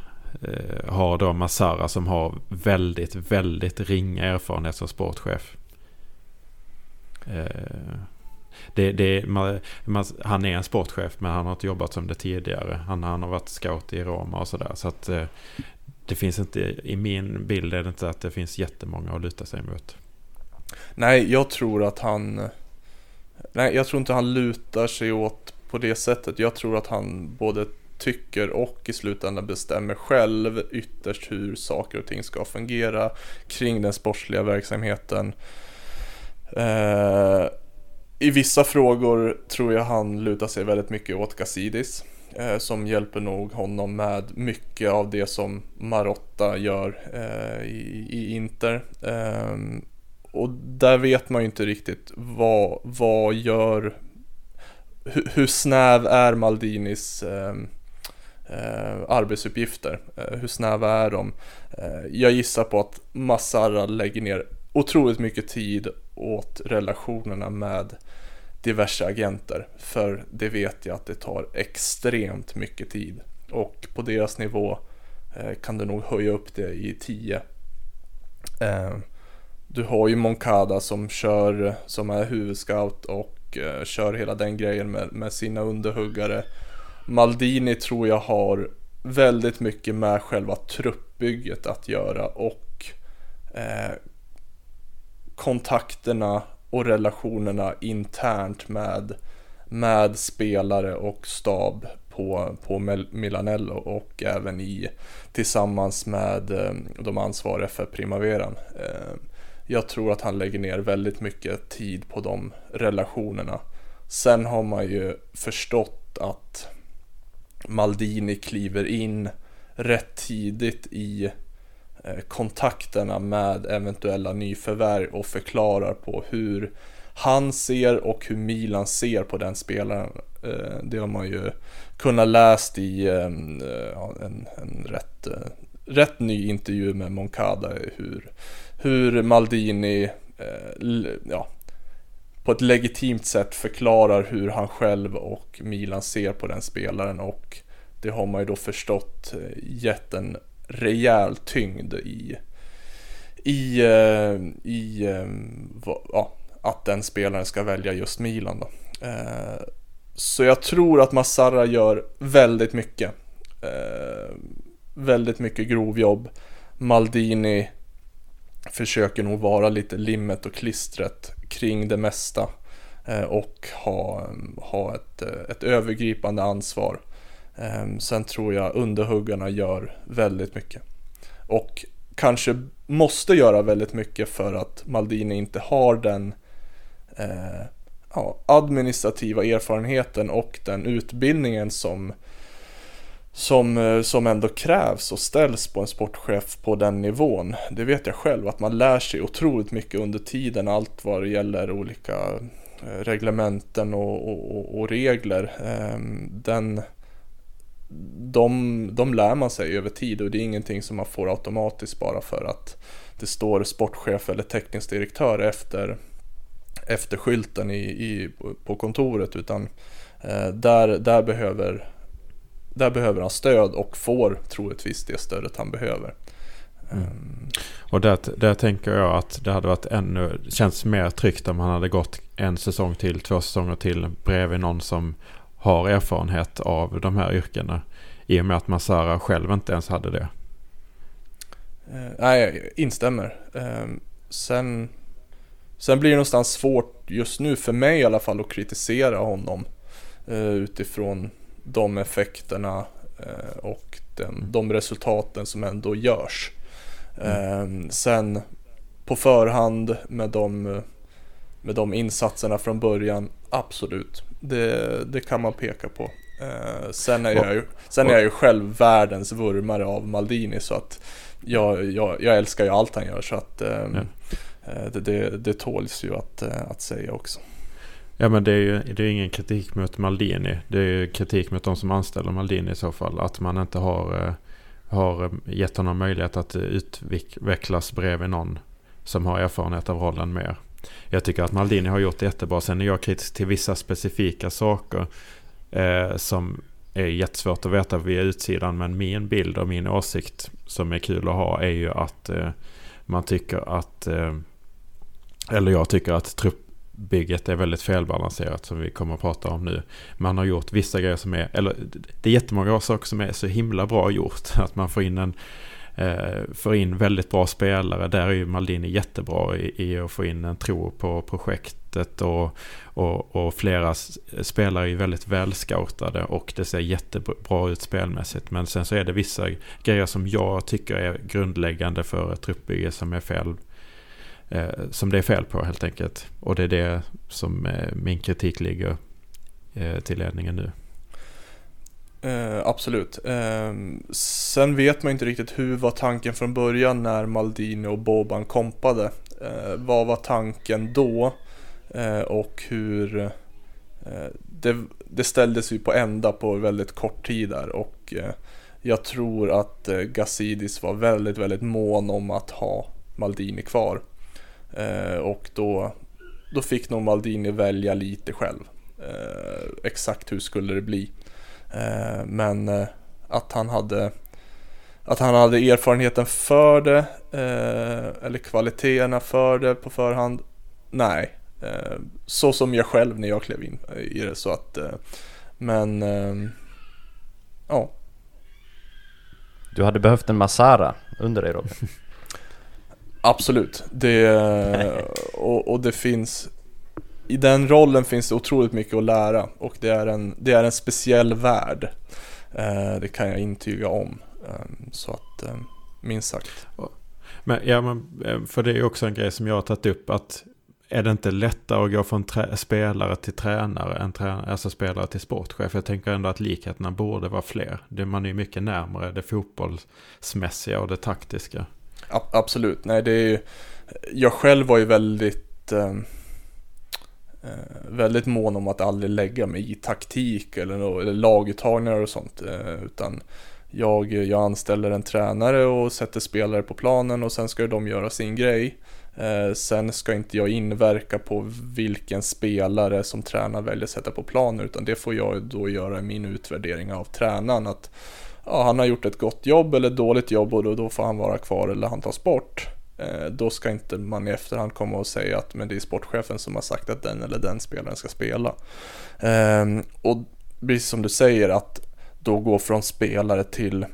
eh, har då Massara som har väldigt, väldigt ringa erfarenhet som sportchef. Eh, det, det, man, man, han är en sportchef men han har inte jobbat som det tidigare. Han, han har varit scout i Roma och sådär. Så att eh, det finns inte, i min bild är det inte att det finns jättemånga att luta sig mot. Nej, jag tror att han... Nej, jag tror inte han lutar sig åt på det sättet. Jag tror att han både tycker och i slutändan bestämmer själv ytterst hur saker och ting ska fungera kring den sportsliga verksamheten. Eh, I vissa frågor tror jag han lutar sig väldigt mycket åt Gazidis. Eh, som hjälper nog honom med mycket av det som Marotta gör eh, i, i, Inter. Eh, och där vet man ju inte riktigt vad, vad gör, hur, hur snäv är Maldinis eh, eh, arbetsuppgifter? Eh, hur snäva är de? Eh, jag gissar på att Massara lägger ner otroligt mycket tid åt relationerna med diverse agenter. För det vet jag att det tar extremt mycket tid. Och på deras nivå eh, kan du nog höja upp det i 10. Eh, du har ju Moncada som kör, som är huvudscout och eh, kör hela den grejen med, med sina underhuggare. Maldini tror jag har väldigt mycket med själva truppbygget att göra och eh, kontakterna och relationerna internt med, med spelare och stab på, på Milanello och även i tillsammans med eh, de ansvariga för Primaveran. Eh, jag tror att han lägger ner väldigt mycket tid på de relationerna. Sen har man ju förstått att Maldini kliver in rätt tidigt i eh, kontakterna med eventuella nyförvärv och förklarar på hur han ser och hur Milan ser på den spelaren. Eh, det har man ju kunnat läst i ehm, eh, en, en rätt, rätt ny intervju med Moncada hur, hur Maldini ja, på ett legitimt sätt förklarar hur han själv och Milan ser på den spelaren och det har man ju då förstått eh, gett en rejäl tyngd i, i, eh, i eh, ja, att den spelaren ska välja just Milan då. Så jag tror att Massara gör väldigt mycket. Väldigt mycket grovjobb. Maldini försöker nog vara lite limmet och klistret kring det mesta eh, och ha, ha ett, eh, ett övergripande ansvar. Ehm, sen tror jag underhuggarna gör väldigt mycket. Och kanske måste göra väldigt mycket för att Maldini inte har den eh, ja, administrativa erfarenheten och den utbildningen som, som, eh, som ändå krävs och ställs på en sportchef på den nivån. Det vet jag själv att man lär sig otroligt mycket under tiden, allt vad det gäller olika eh, reglementen och, och, och regler. Ehm, den de, de lär man sig över tid och det är ingenting som man får automatiskt bara för att det står sportchef eller teknisk direktör efter, efter skylten i, i, på kontoret utan eh, där, där, behöver, där behöver han stöd och får troligtvis det stödet han behöver. Mm. Um, och där, där tänker jag att det hade varit ännu, känns mer tryggt om han hade gått en säsong till, två säsonger till bredvid någon som har erfarenhet av de här yrkena. I och med att Masara själv inte ens hade det. Uh, nej, jag instämmer. Uh, sen, sen blir det någonstans svårt just nu för mig i alla fall att kritisera honom uh, utifrån de effekterna eh, och den, mm. de resultaten som ändå görs. Mm. Ehm, sen på förhand med de, med de insatserna från början, absolut. Det, det kan man peka på. Uh, sen är, jag ju, sen är jag ju själv världens vurmare av Maldini så att jag, jag, jag älskar ju allt han gör så att uh, det, det, det tåls ju att, att säga också. Ja men det är ju det är ingen kritik mot Maldini. Det är ju kritik mot de som anställer Maldini i så fall. Att man inte har, eh, har eh, gett honom möjlighet att utvecklas bredvid någon som har erfarenhet av rollen mer. Jag tycker att Maldini har gjort det jättebra. Sen är jag kritisk till vissa specifika saker eh, som är jättesvårt att veta via utsidan. Men min bild och min åsikt som är kul att ha är ju att eh, man tycker att, eh, eller jag tycker att bygget är väldigt felbalanserat som vi kommer att prata om nu. Man har gjort vissa grejer som är, eller det är jättemånga saker som är så himla bra gjort. <laughs> Att man får in en eh, får in väldigt bra spelare. Där är ju Maldini jättebra i, i att få in en tro på projektet och, och, och flera spelare är väldigt välscoutade och det ser jättebra ut spelmässigt. Men sen så är det vissa grejer som jag tycker är grundläggande för ett truppbygge som är fel Eh, som det är fel på helt enkelt. Och det är det som eh, min kritik ligger eh, till ledningen nu. Eh, absolut. Eh, sen vet man inte riktigt hur var tanken från början när Maldini och Boban kompade. Eh, vad var tanken då? Eh, och hur eh, det, det ställdes ju på ända på väldigt kort tid där och eh, jag tror att eh, Gazidis var väldigt, väldigt mån om att ha Maldini kvar och då, då fick nog Maldini välja lite själv. exakt hur skulle det bli? Eh, men eh, att han hade att han hade erfarenheten för det eh, eller kvaliteterna för det på förhand. Nej, så som jag själv när jag klev in i det så att men ja. Du hade behövt en Masara under dig Robin. <laughs> Absolut, det och, och det finns i den rollen finns det otroligt mycket att lära och det är en, det är en speciell värld. Eh, det kan jag intyga om. Ehm, så att, eh, minst sagt. Men, ja, men, eh, för det är också en grej som jag har tagit upp att är det inte lättare att gå från spelare till tränare än tränare, alltså spelare till sportchef? Jag tänker ändå att likheterna borde vara fler. Det, man är ju mycket närmare det fotbollsmässiga och det taktiska. Absolut, nej det är ju, jag själv var ju väldigt ehm, eh, väldigt mån om att aldrig lägga mig i taktik eller, eller laguttagningar och sånt. Eh, utan jag, jag anställer en tränare och sätter spelare på planen och sen ska de göra sin grej. Eh, sen ska inte jag inverka på vilken spelare som tränaren väljer att sätta på planen utan det får jag då göra i min utvärdering av tränaren. Att ja, han har gjort ett gott jobb eller ett dåligt jobb och då, då får han vara kvar eller han tas bort. Eh, då ska inte man i efterhand komma och säga att men det är sportchefen som har sagt att den eller den spelaren ska spela. Ehm, och precis som du säger att då gå från spelare till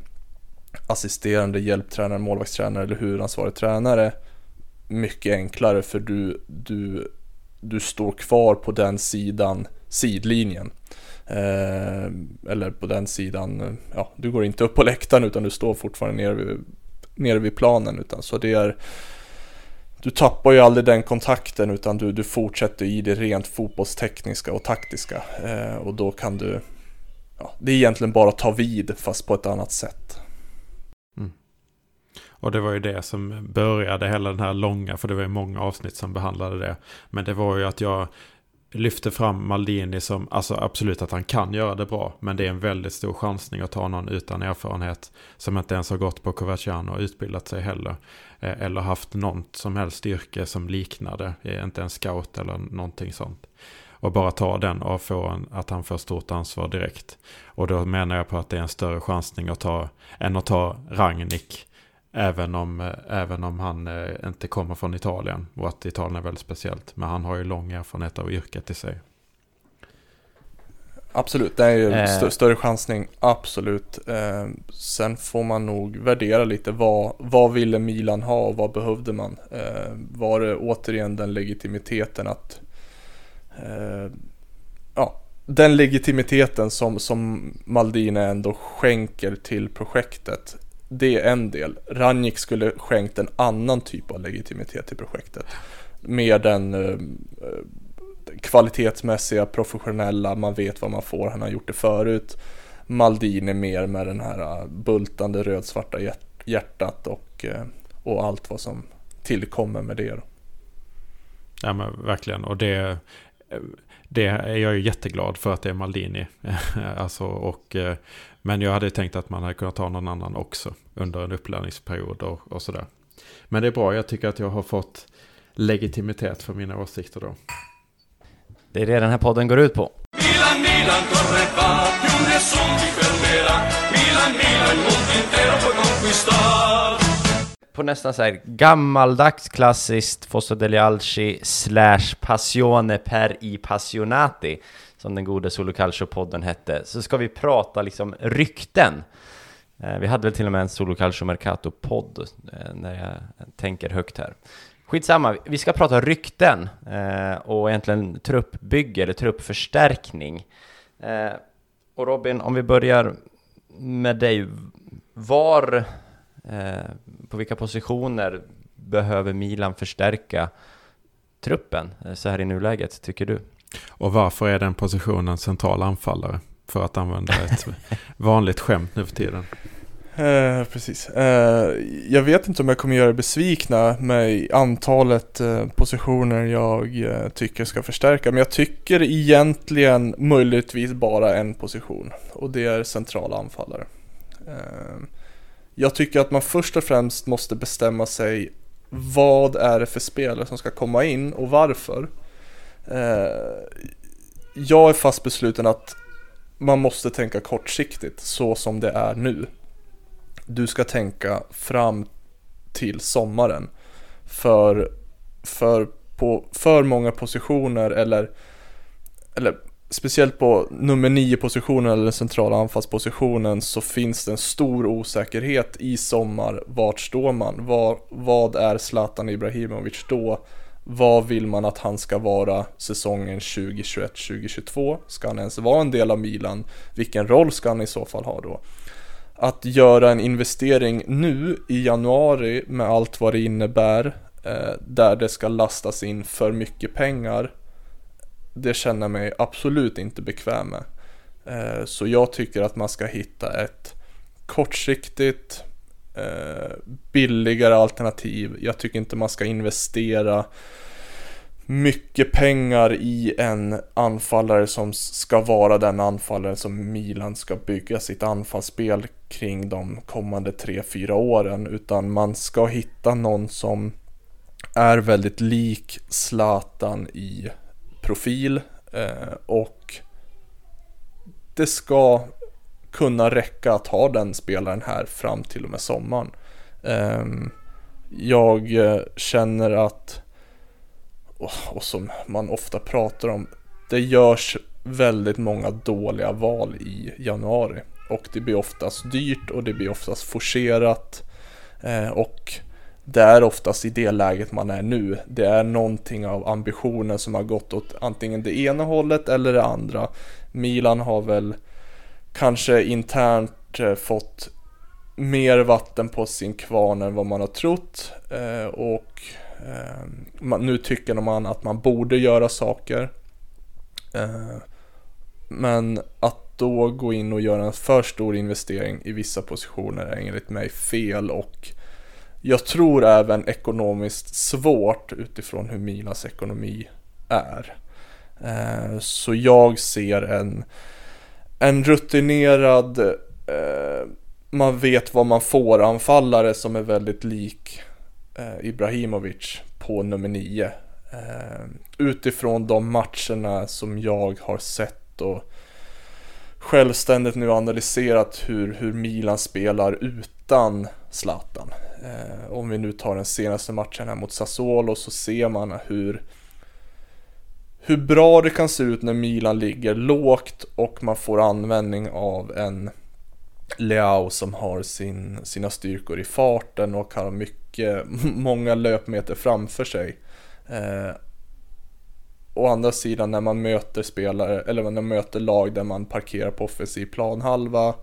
assisterande hjälptränare, målvaktstränare eller huvudansvarig tränare mycket enklare för du, du, du står kvar på den sidan, sidlinjen. Eh, eller på den sidan, eh, ja, du går inte upp på läktaren utan du står fortfarande nere vid, nere vid planen. Utan, så det är, du tappar ju aldrig den kontakten utan du, du fortsätter i det rent fotbollstekniska och taktiska. Eh, och då kan du, ja, det är egentligen bara att ta vid fast på ett annat sätt. Mm. Och det var ju det som började hela den här långa, för det var ju många avsnitt som behandlade det. Men det var ju att jag Lyfter fram Maldini som, alltså absolut att han kan göra det bra. Men det är en väldigt stor chansning att ta någon utan erfarenhet. Som inte ens har gått på Coverciano och utbildat sig heller. Eh, eller haft något som helst yrke som liknade. Eh, inte en scout eller någonting sånt. Och bara ta den och få en, att han får stort ansvar direkt. Och då menar jag på att det är en större chansning att ta än att ta Ragnik. Även om, även om han eh, inte kommer från Italien. Och att Italien är väldigt speciellt. Men han har ju lång erfarenhet av yrket i sig. Absolut, det är ju Eh. st- större chansning, absolut. Eh, sen får man nog värdera lite vad, vad ville Milan ha och vad behövde man? Eh, var det återigen den legitimiteten att eh, ja, den legitimiteten som, som Maldini ändå skänker till projektet. Det är en del. Ranjik skulle skänkt en annan typ av legitimitet till projektet. Mer den eh, eh, kvalitetsmässiga, professionella, man vet vad man får, han har gjort det förut. Maldini mer med den här eh, bultande rödsvarta hjärtat och, eh, och allt vad som tillkommer med det. Ja men verkligen. Och det, det är jag ju jätteglad för att det är Maldini. <laughs> alltså, och, men jag hade tänkt att man hade kunnat ta någon annan också under en upplärningsperiod och, och sådär. Men det är bra, jag tycker att jag har fått legitimitet för mina åsikter då. Det är det den här podden går ut på. Milan, Milan, corre va, più nessun ti fermerà. Milan, Milan, il mondo intero puoi conquistar. På nästan så här gammaldags klassiskt Fosso degli Alci slash Passione per i Passionati som den gode Solo Calcio-podden hette, så ska vi prata liksom rykten. Eh, vi hade väl till och med en Solo Calcio Mercato-podd eh, när jag tänker högt här. Skitsamma, vi ska prata rykten eh, och egentligen truppbygge eller truppförstärkning. Och Robin, om vi börjar med dig. Var, på vilka positioner behöver Milan förstärka truppen så här i nuläget, tycker du? Och varför är den positionen central anfallare? För att använda ett vanligt skämt nu för tiden. Eh, precis. Eh, jag vet inte om jag kommer göra er besvikna med antalet eh, positioner jag eh, tycker ska förstärka. Men jag tycker egentligen möjligtvis bara en position. Och det är centrala anfallare. Eh, jag tycker att man först och främst måste bestämma sig vad är det för spelare som ska komma in och varför. Eh, jag är fast besluten att man måste tänka kortsiktigt så som det är nu du ska tänka fram till sommaren. För, för på för många positioner eller, eller speciellt på nummer 9 positionen eller den centrala anfallspositionen så finns det en stor osäkerhet i sommar. Vart står man? Vad, vad är Zlatan Ibrahimovic då? Vad vill man att han ska vara säsongen 2021-2022? Ska han ens vara en del av Milan? Vilken roll ska han i så fall ha då? Att göra en investering nu i januari med allt vad det innebär eh, där det ska lastas in för mycket pengar det känner jag mig absolut inte bekväm med. Eh, så jag tycker att man ska hitta ett kortsiktigt Eh, billigare alternativ. Jag tycker inte man ska investera mycket pengar i en anfallare som ska vara den anfallare som Milan ska bygga sitt anfallsspel kring de kommande 3-4 åren. Utan man ska hitta någon som är väldigt lik Zlatan i profil eh, och det ska kunna räcka att ha den spelaren här fram till och med sommaren. Ehm, jag eh, känner att, oh, och som man ofta pratar om, det görs väldigt många dåliga val i januari. Och det blir oftast dyrt och det blir oftast forcerat. Ehm, och det är oftast i det läget man är nu. Det är någonting av ambitionen som har gått åt antingen det ena hållet eller det andra. Milan har väl kanske internt eh, fått mer vatten på sin kvarn än vad man har trott. Eh, och ehm, nu tycker man att man borde göra saker. Eh, men att då gå in och göra en för stor investering i vissa positioner är enligt mig fel och jag tror även ekonomiskt svårt utifrån hur Milans ekonomi är. Eh, så jag ser en en rutinerad, eh, man vet vad man får anfallare som är väldigt lik eh, Ibrahimovic på nummer 9. Eh, utifrån de matcherna som jag har sett och självständigt nu analyserat hur, hur Milan spelar utan Zlatan. Eh, om vi nu tar den senaste matchen här mot Sassuolo så ser man hur hur bra det kan se ut när Milan ligger lågt och man får användning av en Leao som har sin, sina styrkor i farten och har mycket, <laughs> många löpmeter framför sig. Eh, å andra sidan när man möter spelare, eller när man möter lag där man parkerar på offensiv planhalva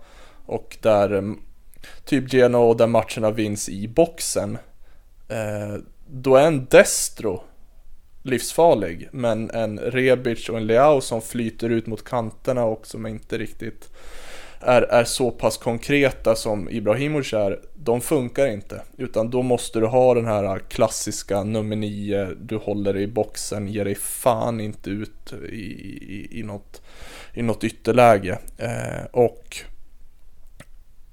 och där mm, typ Genoa där matcherna vinns i boxen. Eh, då är en Destro livsfarlig. Men en Rebic och en Leao som flyter ut mot kanterna och som inte riktigt är, är så pass konkreta som Ibrahimovic är, de funkar inte. Utan då måste du ha den här klassiska nummer 9, du håller dig i boxen, ger dig fan inte ut i, i, i, något, i något ytterläge. Eh, och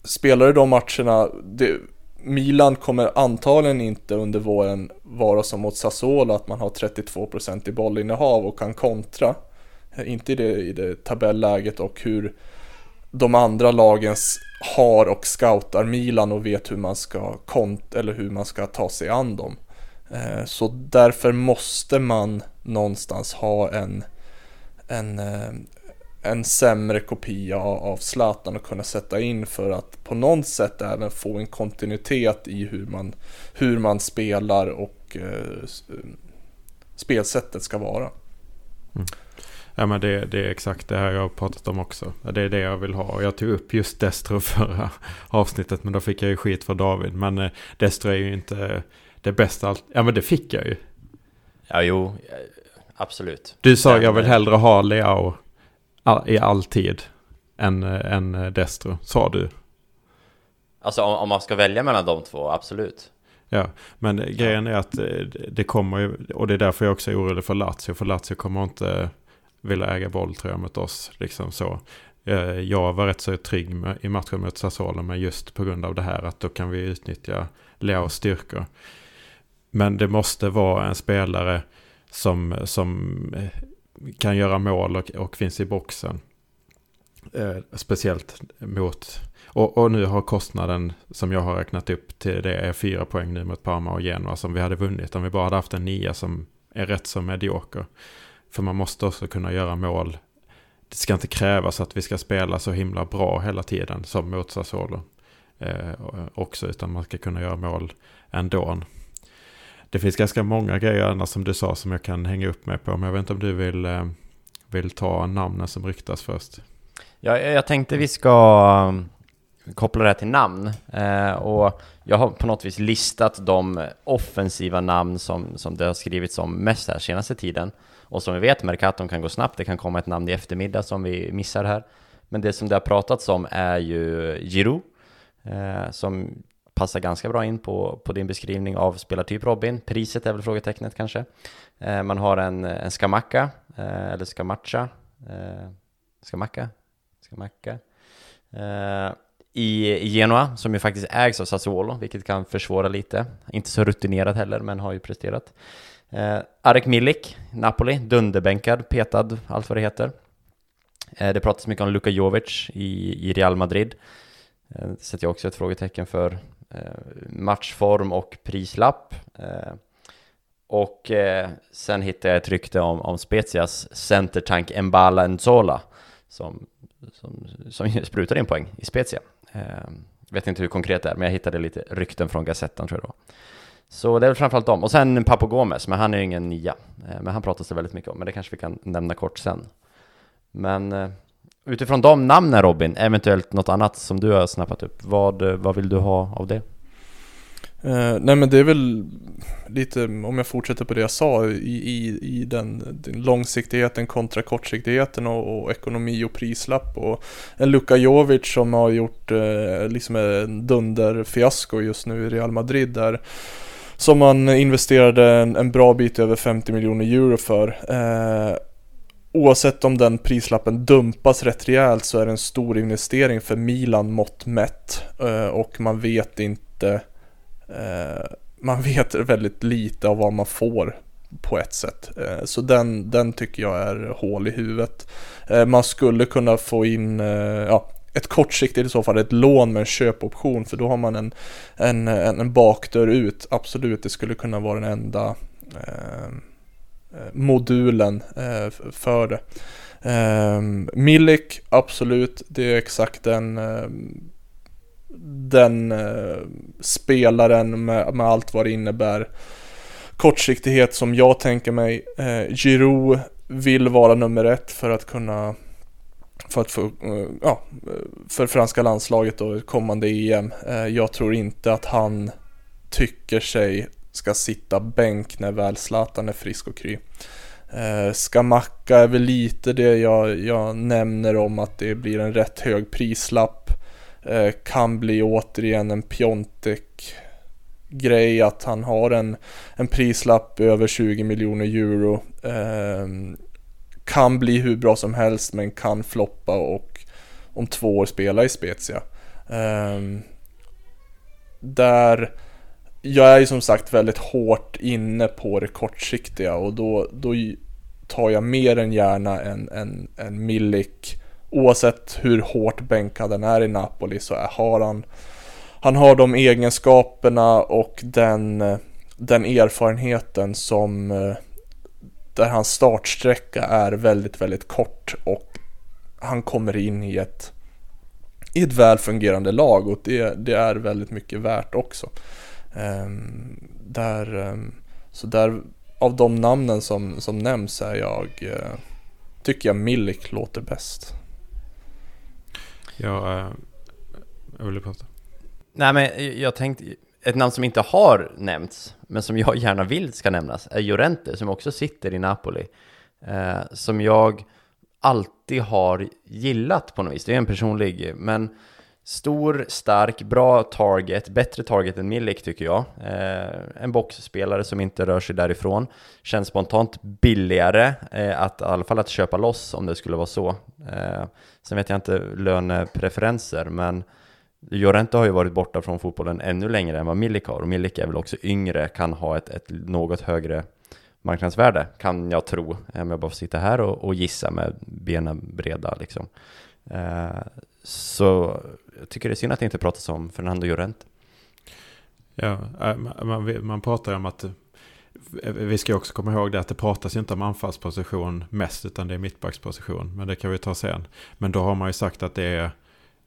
spelar du de matcherna, det, Milan kommer antagligen inte under våren vara som mot Sassuolo att man har 32% i bollinnehav och kan kontra. Inte i det, i det tabelläget och hur de andra lagen har och scoutar Milan och vet hur man ska kont eller hur man ska ta sig an dem. Eh, så därför måste man någonstans ha en, en, eh, en sämre kopia av Zlatan att kunna sätta in för att på något sätt även få en kontinuitet i hur man, hur man spelar och eh, spelsättet ska vara. Mm. Ja men det, det, är exakt det här jag har pratat om också. Det är det jag vill ha. Och jag tog upp just Destro <laughs> förra avsnittet men då fick jag ju skit för David. Men eh, Destro är ju inte det bästa. Ja men det fick jag ju. Ja jo, absolut. Du sa men, jag vill hellre ha Leao all, i all tid än, än Destro, sa du. Alltså om, om, man ska välja mellan de två, absolut. Ja, men grejen är att eh, det kommer ju, och det är därför jag också är orolig för Lazio, för Lazio kommer inte vilja äga boll tror jag mot oss. Liksom så. Eh, jag var rätt så trygg med, i matchen mot Sassuolo, men just på grund av det här att då kan vi utnyttja Leos styrkor. Men det måste vara en spelare som, som eh, kan göra mål och, och finns i boxen. Eh, speciellt mot... Och, och, nu har kostnaden som jag har räknat upp till det är fyra poäng nu mot Parma och Genoa som vi hade vunnit om vi bara hade haft en nia som är rätt så medioker. För man måste också kunna göra mål. Det ska inte krävas att vi ska spela så himla bra hela tiden som mot Sassuolo. Eh, också utan man ska kunna göra mål ändå det finns ganska många grejer annars som du sa som jag kan hänga upp mig på. Men jag vet inte om du vill, eh, vill ta namnen som ryktas först. Ja, jag tänkte vi ska eh, koppla det här till namn. Eh, och jag har på något vis listat de offensiva namn som, som det har skrivits om mest här senaste tiden. Och som vi vet, Mercaton kan gå snabbt, det kan komma ett namn i eftermiddag som vi missar här. Men det som det har pratats om är ju Giroud, eh, som passar ganska bra in på, på din beskrivning av spelartyp Robin. Priset är väl frågetecknet kanske. Eh, man har en, en Skamacka, eh, eller Skamacha, eh, Skamacka, Skamacka. Eh, i, Genoa, som ju faktiskt ägs av Sassuolo, vilket kan försvåra lite. Inte så rutinerad heller, men har ju presterat. Eh, Arek Milik, Napoli, dunderbänkad, petad, allt vad det heter. Eh, det pratas mycket om Luka Jovic i, i Real Madrid. Eh, det sätter jag också ett frågetecken för. Eh, matchform och prislapp. Eh, och eh, sen hittade jag ett rykte om, om Spezias centertank Mbala Nzola som, som, som sprutar in poäng i Spezia. Eh, vet inte hur konkret det är, men jag hittade lite rykten från Gazettan tror jag då. Så det är väl framförallt dem. Och sen Papo Gomez, men han är ju ingen nia. Eh, men han pratas det väldigt mycket om, men det kanske vi kan nämna kort sen. Men eh, utifrån de namnen Robin, eventuellt något annat som du har snappat upp, vad, vad vill du ha av det? Eh, nej men det är väl lite, om jag fortsätter på det jag sa, i, i, i den, den långsiktigheten kontra kortsiktigheten och, och, ekonomi och prislapp och en Luka Jovic som har gjort eh, liksom en dunderfiasko just nu i Real Madrid där som man investerade en, en bra bit över 50 miljoner euro för. Eh, oavsett om den prislappen dumpas rätt rejält så är det en stor investering för Milan mått mätt eh, och man vet inte eh, man <laughs> vet väldigt lite av vad man får på ett sätt. Eh, så den, den tycker jag är hål i huvudet. Man skulle kunna få in, ja, ett kortsiktigt i så fall ett lån med en köpoption för då har man en, en, en bakdörr ut. Absolut, det skulle kunna vara den enda eh, Eh, modulen eh, för det. Eh, Milik, absolut, det är exakt den ehm, den eh, spelaren med, med, allt vad det innebär. Kortsiktighet som jag tänker mig. Eh, Giroud vill vara nummer ett för att kunna för att få, eh, ja, för franska landslaget och kommande EM. Eh, jag tror inte att han tycker sig ska sitta bänk när väl Zlatan är frisk och kry. Eh, Skamacka är väl lite det jag, jag nämner om att det blir en rätt hög prislapp. Eh, kan bli återigen en Piontek grej att han har en, en prislapp över 20 miljoner euro. Eh, kan bli hur bra som helst men kan floppa och om två år spela i Spezia. Eh, där jag är ju som sagt väldigt hårt inne på det kortsiktiga och då, då tar jag mer än gärna en, en, en Milik oavsett hur hårt bänkad han är i Napoli så har han han har de egenskaperna och den, den erfarenheten som eh, där hans startsträcka är väldigt, väldigt kort och han kommer in i ett i ett väl fungerande lag och det, det är väldigt mycket värt också. Um, där, um, så där av de namnen som, som nämns är jag, uh, tycker jag Milik låter bäst. Ja, äh, jag ville prata. Nej men jag tänkte, ett namn som inte har nämnts, men som jag gärna vill ska nämnas, är Llorente som också sitter i Napoli. Eh, som jag alltid har gillat på något vis. Det är en personlig, men stor, stark, bra target, bättre target än Milik tycker jag. Eh, en boxspelare som inte rör sig därifrån. Känns spontant billigare, eh, att, i alla fall att köpa loss om det skulle vara så. Eh, Sen vet jag inte lönepreferenser, men Llorente har ju varit borta från fotbollen ännu längre än vad Milik har, och Milik är väl också yngre, kan ha ett, ett något högre marknadsvärde, kan jag tro, om jag bara får sitta här och, och gissa med benen breda liksom. Eh, så jag tycker det är synd att det inte pratas om Fernando Llorente. Ja, eh, man, man pratar ju om att eh, vi ska också komma ihåg det att det pratas ju inte om anfallsposition mest utan det är mittbacksposition. Men det kan vi ta sen. Men då har man ju sagt att det är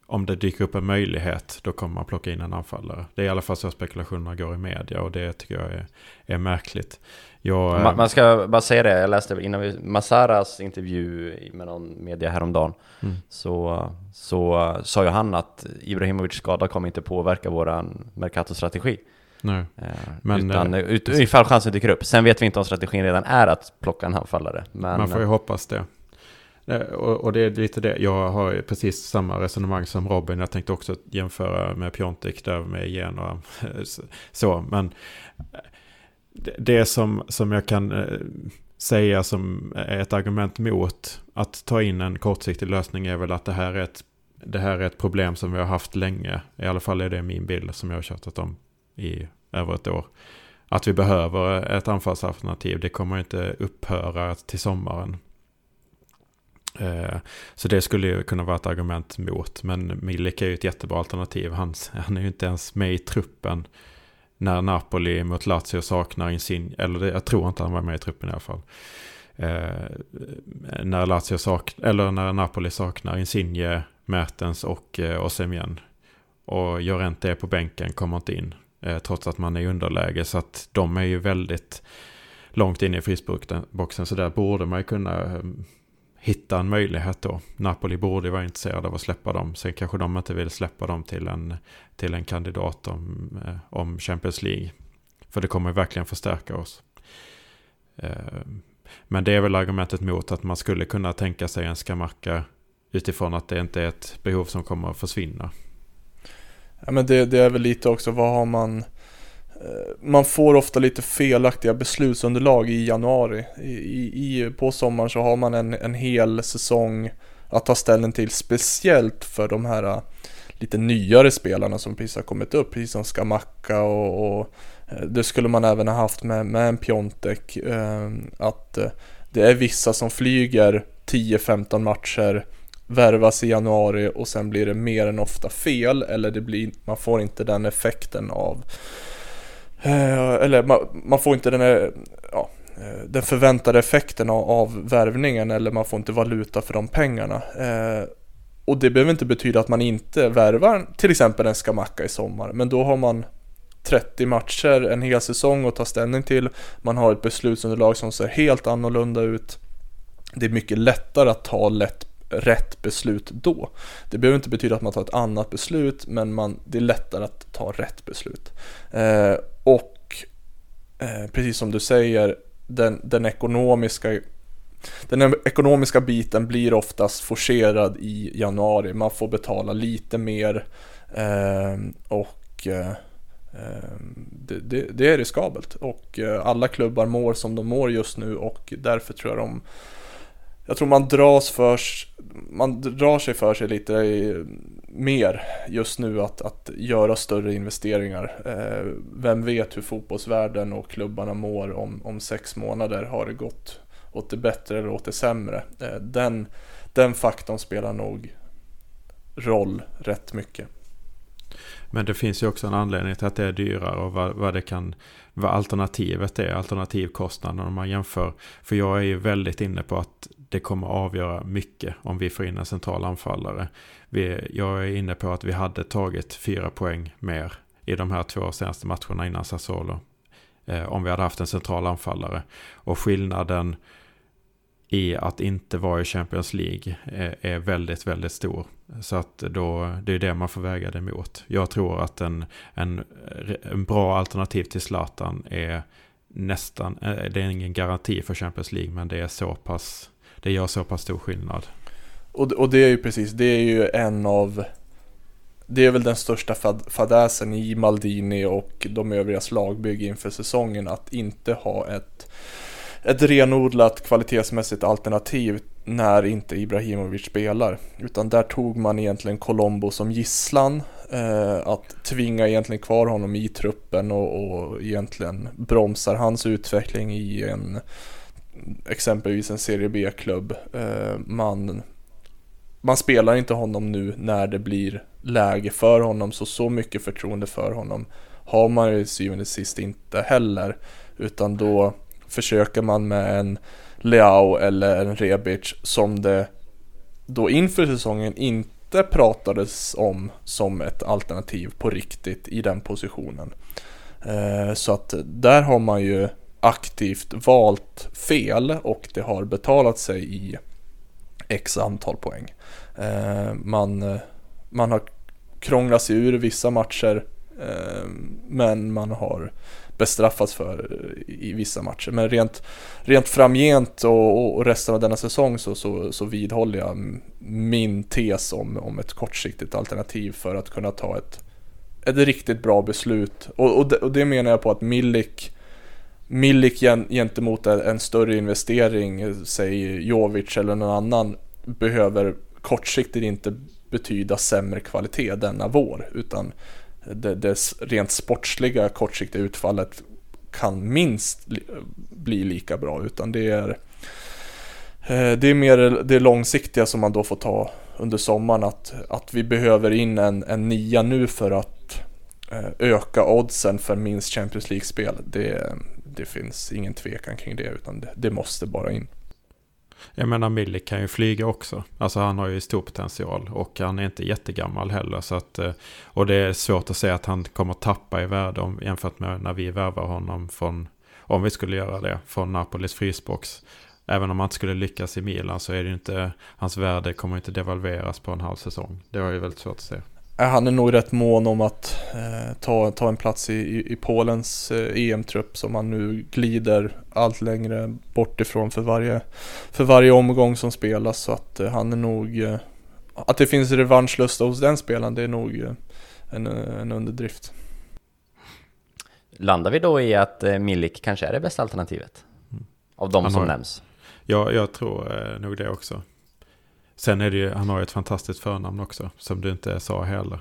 om det dyker upp en möjlighet, då kommer man plocka in en anfallare. Det är i alla fall så spekulationerna går i media och det tycker jag är, är märkligt. Jag, Man, man ska bara säga det, jag läste innan vi, Massaras intervju med någon media häromdagen, Mm. så, så sa ju han att Ibrahimovic skada kommer inte påverka våran Mercato-strategi. nej. Eh, Men, utan eh, ut, ifall chansen dyker upp. Sen vet vi inte om strategin redan är att plocka en anfallare. Men, Man får ju hoppas det. Eh, och, och det är lite det. Jag har precis samma resonemang som Robin. Jag tänkte också jämföra med Piontek där med Genoa. <laughs> Så, men eh, det- som, som jag kan eh, säga som är ett argument mot att ta in en kortsiktig lösning är väl att det här är ett, det här är ett problem som vi har haft länge. I alla fall är det min bild som jag har tjatat om i över ett år. Att vi behöver ett anfallsalternativ. Det kommer inte upphöra till sommaren. Eh, så det skulle ju kunna vara ett argument mot. Men Milik är ju ett jättebra alternativ. Han, han är ju inte ens med i truppen när Napoli mot Lazio saknar Insigne. Eller det, jag tror inte han var med i truppen i alla fall. Eh, när, Lazio sak, eller när Napoli saknar Insigne, Mertens och eh, Osimhen. Och Llorente är på bänken, kommer inte in. Eh, trots att man är i underläge. Så att de är ju väldigt långt in i frisboxen. Så där borde man ju kunna eh, hitta en möjlighet då. Napoli borde vara intresserade av att släppa dem. Sen kanske de inte vill släppa dem till en, till en kandidat om, eh, om Champions League. För det kommer verkligen förstärka oss. Eh, men det är väl argumentet mot att man skulle kunna tänka sig en skamacka utifrån att det inte är ett behov som kommer att försvinna. Ja, men det, det är väl lite också, vad har man eh, Eh, man får ofta lite felaktiga beslutsunderlag i januari. I, i, på sommaren så har man en, en hel säsong att ta ställning till. Speciellt för de här eh, lite nyare spelarna som precis har kommit upp. Precis som Skamacka och, och eh, det skulle man även ha haft med, med en Piontek. Att det är vissa som flyger 10-15 matcher värvas i januari och sen blir det mer än ofta fel eller det blir, man får inte den effekten av Eh, eller man, man får inte den, här, ja, eh, den förväntade effekten av, av värvningen eller man får inte valuta för de pengarna. Eh, och det behöver inte betyda att man inte värvar till exempel en Skamacka i sommar men då har man 30 matcher, en hel säsong att ta ställning till. Man har ett beslutsunderlag som ser helt annorlunda ut. Det är mycket lättare att ta lätt, rätt beslut då. Det behöver inte betyda att man tar ett annat beslut, men man, det är lättare att ta rätt beslut. Eh, och eh, precis som du säger, den, den ekonomiska den ekonomiska biten blir oftast forcerad i januari. Man får betala lite mer eh, och eh, eh det, det, det är riskabelt och eh, alla klubbar mår som de mår just nu och därför tror jag de jag tror man dras för man drar sig för sig lite i, mer just nu att, att göra större investeringar. Eh, vem vet hur fotbollsvärlden och klubbarna mår om, om sex månader. Har det gått åt det bättre eller åt det sämre? Eh, den, den faktorn spelar nog roll rätt mycket. Men det finns ju också en anledning till att det är dyrare och vad, vad det kan vad alternativet är, alternativkostnaden om man jämför. För jag är ju väldigt inne på att det kommer avgöra mycket om vi får in en central anfallare. Vi, jag är inne på att vi hade tagit fyra poäng mer i de här två senaste matcherna innan Sassuolo. Eh, om vi hade haft en central anfallare. Och skillnaden i att inte vara i Champions League är, är väldigt, väldigt stor. Så att då, det är det man får väga det mot. Jag tror att en, en, en bra alternativ till Zlatan är nästan, eh, det är ingen garanti för Champions League, men det är så pass, det gör så pass stor skillnad. Och, och det är ju precis, det är ju en av Det är väl den största fad, fadäsen i Maldini och de övrigas lagbygge inför säsongen att inte ha ett ett renodlat kvalitetsmässigt alternativ när inte Ibrahimovic spelar. Utan där tog man egentligen Colombo som gisslan. Eh, att tvinga egentligen kvar honom i truppen och, och egentligen bromsar hans utveckling i en exempelvis en Serie B-klubb. Eh, man, man spelar inte honom nu när det blir läge för honom så så mycket förtroende för honom har man ju syvende och sist inte heller. Utan då försöker man med en Leao eller en Rebic som det då inför säsongen in, inte pratades om som ett alternativ på riktigt i den positionen. Eh, så att där har man ju aktivt valt fel och det har betalat sig i x antal poäng. Eh, man, eh, man har krånglat sig ur vissa matcher eh, men man har bestraffats för i vissa matcher. Men rent, rent framgent och, och resten av denna säsong så, så, så vidhåller jag min tes om, om ett kortsiktigt alternativ för att kunna ta ett, ett riktigt bra beslut. Och, och, det, och det menar jag på att Milik Milik gentemot en större investering, säg Jovic eller någon annan, behöver kortsiktigt inte betyda sämre kvalitet denna vår, utan det, det rent sportsliga kortsiktiga utfallet kan minst bli lika bra, utan det är eh, det är mer det långsiktiga som man då får ta under sommaren att, att vi behöver in en, en nia nu för att eh, öka oddsen för minst Champions League-spel. Det, det finns ingen tvekan kring det utan det, det måste bara in. Jag menar Milik kan ju flyga också. Alltså han har ju stor potential och han är inte jättegammal heller. Så att, eh, och det är svårt att säga att han kommer tappa i värde om, jämfört med när vi värvar honom från, om vi skulle göra det, från Napolis frysbox. Även om han inte skulle lyckas i Milan så är det ju inte, hans värde kommer inte devalveras på en halv säsong. Det har ju väldigt svårt att se. Han är nog rätt mån om att eh, ta, ta en plats i, i, i Polens eh, EM-trupp som han nu glider allt längre bort ifrån för varje, för varje omgång som spelas. Så att eh, han är nog... Eh, att det finns revanschlust hos den spelaren, det är nog eh, en, en underdrift. Landar vi då i att eh, Milik kanske är det bästa alternativet? Av de som nämns? Ja, jag tror nog det också. Sen är det ju, han har ju ett fantastiskt förnamn också, som du inte sa heller.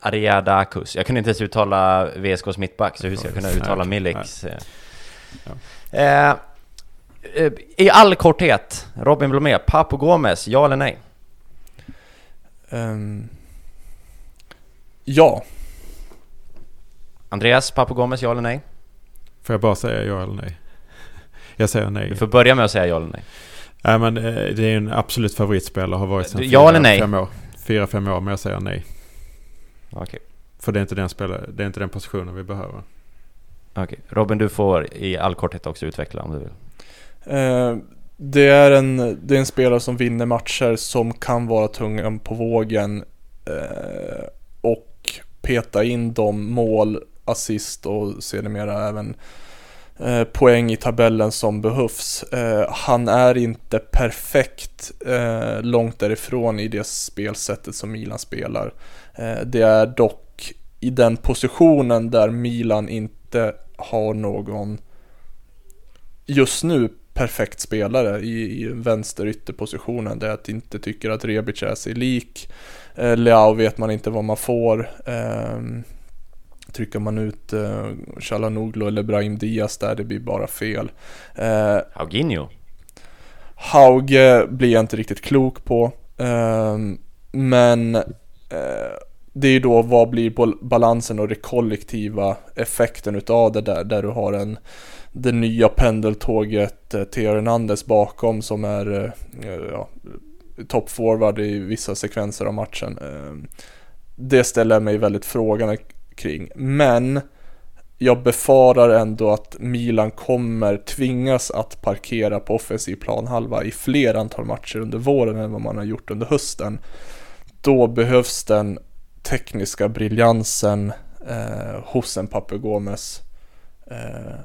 Ariadakus. Jag kunde inte ens uttala VSKs mittback, så hur ska jag kunna uttala Miliks? Eh, ja. Eh, eh, I all korthet, Robin Blomé, Papo Gomes, ja eller nej? Um, ja. Andreas, Papo Gomes, ja eller nej? Får jag bara säga ja eller nej? Jag säger nej. Du får börja med att säga ja eller nej. Nej men eh, det är en absolut favoritspelare, har varit sedan ja fyra, eller nej? Fem år. Fyra, fem år, men jag säger nej. Okej. Okay. För det är, inte den spelare, det är inte den positionen vi behöver. Okej. Okay. Robin, du får i all korthet också utveckla om du vill. Uh, det, är en, det är en spelare som vinner matcher, som kan vara tungan på vågen uh, och peta in de mål, assist och sedermera även Eh, poäng i tabellen som behövs. Eh, han är inte perfekt eh, långt därifrån i det spelsättet som Milan spelar. Eh, det är dock i den positionen där Milan inte har någon just nu perfekt spelare i, i vänster ytterpositionen. Det är att inte tycker att Rebic är sig lik. Eh, Leao vet man inte vad man får. Eh, Trycker man ut eh, Chalanoglu eller Brahim Diaz där, det blir bara fel. Eh, Hauginho? Hauge blir jag inte riktigt klok på. Eh, men eh, det är ju då vad blir balansen och det kollektiva effekten utav det där, där du har en det nya pendeltåget eh, Theo Hernandez bakom som är eh, ja, toppforward i vissa sekvenser av matchen. Eh, det ställer mig väldigt frågande kring. Men jag befarar ändå att Milan kommer tvingas att parkera på offensiv planhalva i fler antal matcher under våren än vad man har gjort under hösten. Då behövs den tekniska briljansen eh, hos en Papu Gomes eh,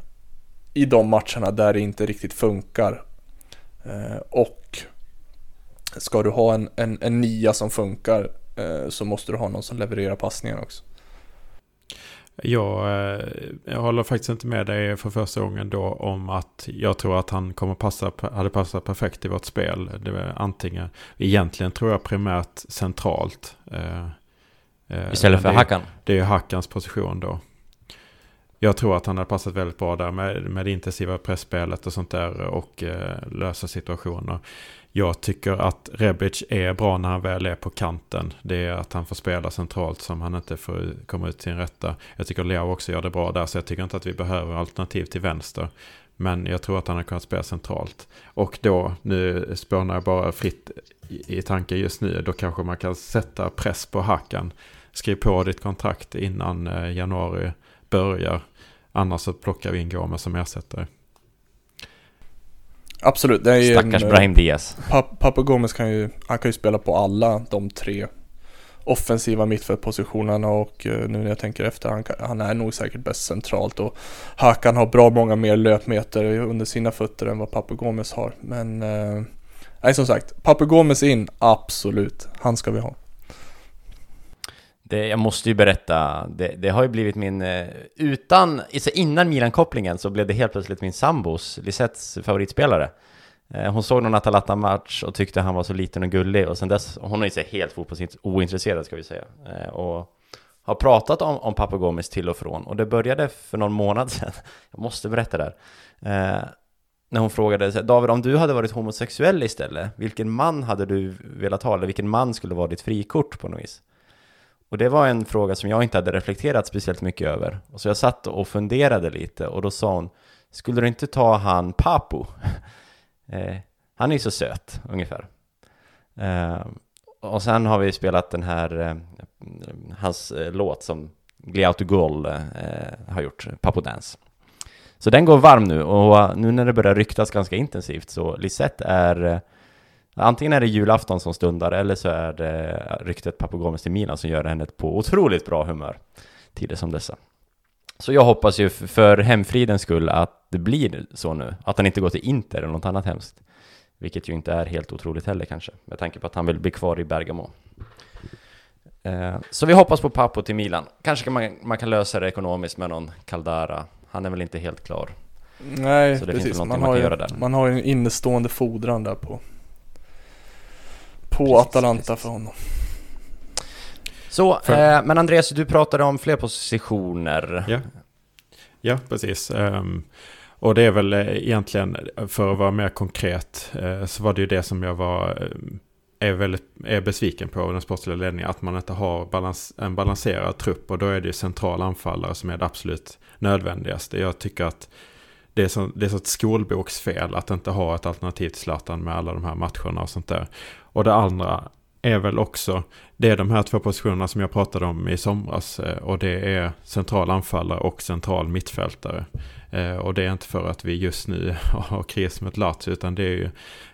i de matcherna där det inte riktigt funkar. Eh, och ska du ha en, en, en nia som funkar eh, så måste du ha någon som levererar passningar också. Jag, eh, jag håller faktiskt inte med dig för första gången då om att jag tror att han kommer passa, hade passat perfekt i vårt spel. Det var antingen, egentligen tror jag primärt centralt. Eh, eh, Istället för Hackan? Det är Hackans position då. Jag tror att han hade passat väldigt bra där med, med det intensiva pressspelet och sånt där och eh, lösa situationer. Jag tycker att Rebic är bra när han väl är på kanten. Det är att han får spela centralt som han inte får komma ut till sin rätta. Jag tycker Leo också gör det bra där så jag tycker inte att vi behöver alternativ till vänster. Men jag tror att han har kunnat spela centralt. Och då, nu spånar jag bara fritt i, tanken just nu, då kanske man kan sätta press på Hakan. Skriv på ditt kontrakt innan eh, januari börjar. Annars så plockar vi in Gomez som ersättare. Absolut, det är ju Stackars en, eh, Brahim Diaz. Pa- Papa Gomez kan ju, han kan ju spela på alla de tre offensiva mittfältpositionerna och eh, nu när jag tänker efter, han, han är nog säkert bäst centralt och Hakan har bra många mer löpmeter under sina fötter än vad Papa Gomez har. Men eh, nej som sagt, Papa Gomez in, absolut, han ska vi ha. Det, jag måste ju berätta, det, det har ju blivit min, eh, utan, innan Milan-kopplingen så blev det helt plötsligt min sambos, Lisettes favoritspelare. Eh, hon såg någon Atalanta-match och tyckte han var så liten och gullig och sen dess, hon är ju helt fotbollsointresserad ska vi säga. Eh, och har pratat om, om Papa Gomes till och från och det började för någon månad <laughs> sedan. Jag måste berätta det här. Eh, När hon frågade, David om du hade varit homosexuell istället, vilken man hade du velat ha? Eller vilken man skulle vara ditt frikort på något vis? Och det var en fråga som jag inte hade reflekterat speciellt mycket över. Och så jag satt och funderade lite och då sa hon, skulle du inte ta han Papu? <laughs> eh, han är ju så söt, ungefär. Eh, och sen har vi spelat den här, eh, hans eh, låt som Gliauto Gol eh, har gjort, Papo Dance. Så den går varm nu och nu när det börjar ryktas ganska intensivt så Lisette är eh, Antingen är det julafton som stundar eller så är det ryktet Papo Gomes till Milan som gör henne på otroligt bra humör tider som dessa. Så jag hoppas ju för hemfridens skull att det blir så nu, att han inte går till Inter eller något annat hemskt. Vilket ju inte är helt otroligt heller kanske, med tanke på att han vill bli kvar i Bergamo. Eh, Så vi hoppas på Papo till Milan. Kanske kan man, man kan lösa det ekonomiskt med någon Caldara. Han är väl inte helt klar. Nej, Så det finns precis. Man man har, kan ju, man har ju en innestående fordran där på, på Precis, Atalanta precis. för honom. Så, För- eh, men Andreas, du pratade om fler positioner. Ja, ja precis. Ehm, och det är väl eh, egentligen, för att vara mer konkret, eh, så var det ju det som jag var, eh, är, väldigt, är besviken på den sportsliga ledningen. Att man inte har balans, en balanserad trupp och då är det ju central anfallare som är det absolut nödvändigaste. Jag tycker att det är, så, det är så ett skolboksfel att inte ha ett alternativ till Zlatan med alla de här matcherna och sånt där. Och det andra är väl också, det är de här två positionerna som jag pratade om i somras. Eh, och det är central anfallare och central mittfältare. Eh, och det är inte för att vi just nu <laughs> har kris med Lazio utan det är ju,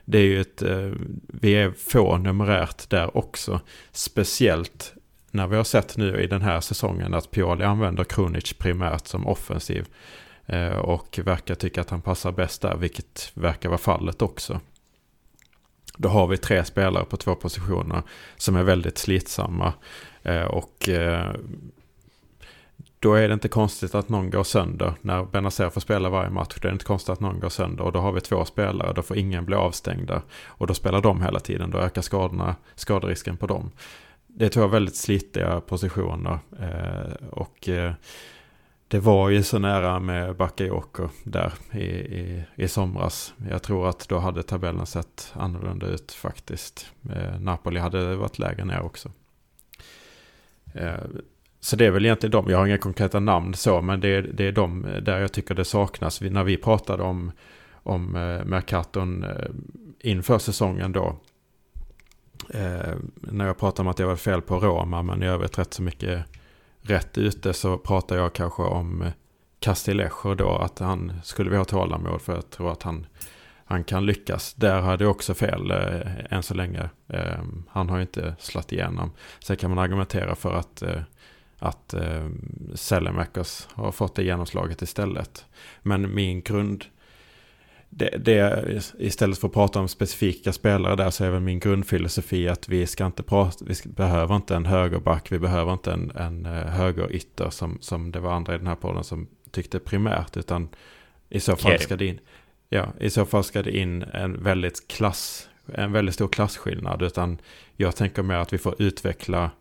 det är ju ett, eh, vi är få numerärt där också. Speciellt när vi har sett nu i den här säsongen att Pioli använder Krunic primärt som offensiv. Eh, och verkar tycka att han passar bäst där, vilket verkar vara fallet också. Då har vi tre spelare på två positioner som är väldigt slitsamma. Eh, och eh, då är det inte konstigt att någon går sönder. När Benazer får spela varje match, då är det inte konstigt att någon går sönder. Och då har vi två spelare, då får ingen bli avstängda. Och då spelar de hela tiden, då ökar skadorna, skaderisken på dem. Det är två väldigt slitiga positioner. Och det var ju så nära med Bakayoko där i, i, i somras. Jag tror att då hade tabellen sett annorlunda ut faktiskt. Eh, Napoli hade varit lägre ner också. Eh, så det är väl egentligen de, jag har inga konkreta namn så, men det är, det är de eh, där jag tycker det saknas. Vi, när vi pratade om, om eh, Mercaton eh, inför säsongen då, eh, när jag pratade om att jag var fel på Roma, men i övrigt rätt så mycket rätt ute, så pratar jag kanske om eh, Castillejo då, att han skulle vi ha tålamod för jag tror att han, han kan lyckas. Där hade jag också fel eh, än så länge. Eh, han har ju inte slått igenom. Sen kan man argumentera för att eh, att eh, Sellemakers har fått det genomslaget istället. Men min grund, det, det, istället för att prata om specifika spelare där så är väl min grundfilosofi att vi ska inte prata, vi ska, behöver inte en högerback, vi behöver inte en, en eh, högerytter som, som det var andra i den här podden som tyckte primärt, utan i så fall ska det in, ja, i så fall ska det in en väldigt klass, en väldigt stor klasskillnad, utan jag tänker mer att vi får utveckla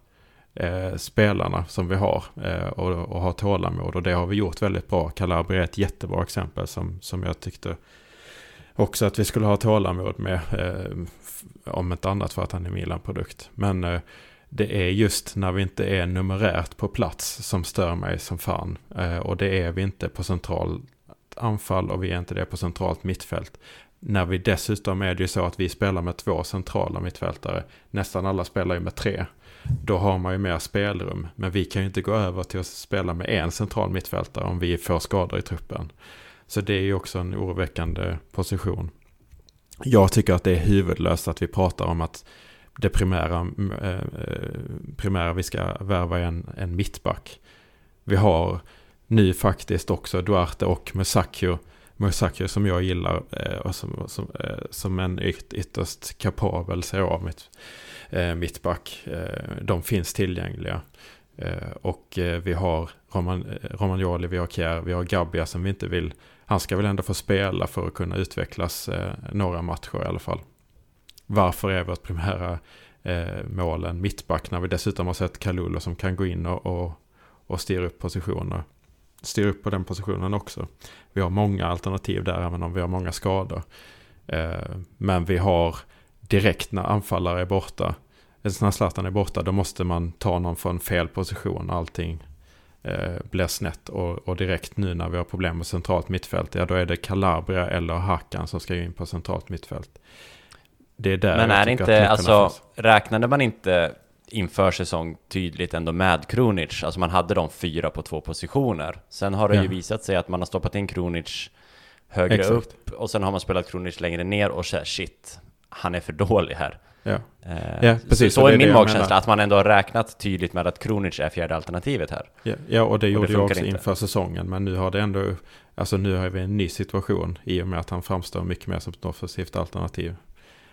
eh, spelarna som vi har eh, och, och ha tålamod. Och det har vi gjort väldigt bra. Calabria är ett jättebra exempel som, som jag tyckte också att vi skulle ha tålamod med. Eh, om inte annat för att han är Milan-produkt. Men eh, det är just när vi inte är numerärt på plats som stör mig som fan. Eh, och det är vi inte på centralt anfall och vi är inte det på centralt mittfält. När vi dessutom är det ju så att vi spelar med två centrala mittfältare. Nästan alla spelar ju med tre. Då har man ju mer spelrum. Men vi kan ju inte gå över till att spela med en central mittfältare om vi får skador i truppen. Så det är ju också en oroväckande position. Jag tycker att det är huvudlöst att vi pratar om att det primära, eh, primära vi ska värva en, en mittback. Vi har nu faktiskt också Duarte och Musakio. Musakio som jag gillar eh, och som, som, eh, som en yt, ytterst kapabel ser av mitt, eh, mittback. Eh, de finns tillgängliga. Eh, och vi har Roman, Romagnoli, vi har Kjär, vi har Gabbia som vi inte vill. Han ska väl ändå få spela för att kunna utvecklas eh, några matcher i alla fall. Varför är vårt primära eh, mål en mittback när vi dessutom har sett Kalulu som kan gå in och, och, och styra upp positioner. Styra upp på den positionen också. Vi har många alternativ där även om vi har många skador. Eh, men vi har direkt när anfallare är borta, när Zlatan är borta, då måste man ta någon från fel position och allting eh, blir snett. Och, och, direkt nu när vi har problem med centralt mittfält, ja då är det Calabria eller Hakan som ska in på centralt mittfält det är där Men är inte, alltså, finns. räknade man inte inför säsong tydligt ändå med Kronic? Alltså man hade de fyra på två positioner. Sen har det ja. ju visat sig att man har stoppat in Kronic högre Exakt. upp och sen har man spelat Kronic längre ner och så här, shit, han är för dålig här. Ja, eh, ja precis. Så, så är min magkänsla, att man ändå har räknat tydligt med att Kronic är fjärde alternativet här. Ja, ja och det gjorde och det jag också inte. inför säsongen, men nu har det ändå, alltså nu har vi en ny situation i och med att han framstår mycket mer som ett offensivt alternativ.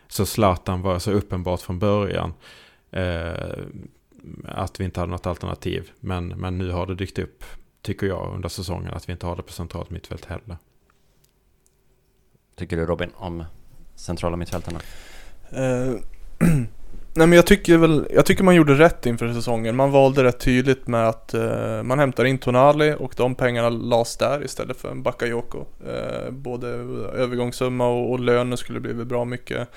Så Zlatan var så uppenbart från början eh, att vi inte hade något alternativ. Men, men nu har det dykt upp, tycker jag, under säsongen att vi inte har det på centralt mittfält heller. Tycker du Robin om centrala mittfältarna? Uh, <clears throat> Nej men jag tycker väl, jag tycker man gjorde rätt inför säsongen. Man valde rätt tydligt med att eh, man hämtar in Tonali och de pengarna lades där istället för en Bakayoko. Eh, både övergångssumma och, och lönen skulle bli bra mycket.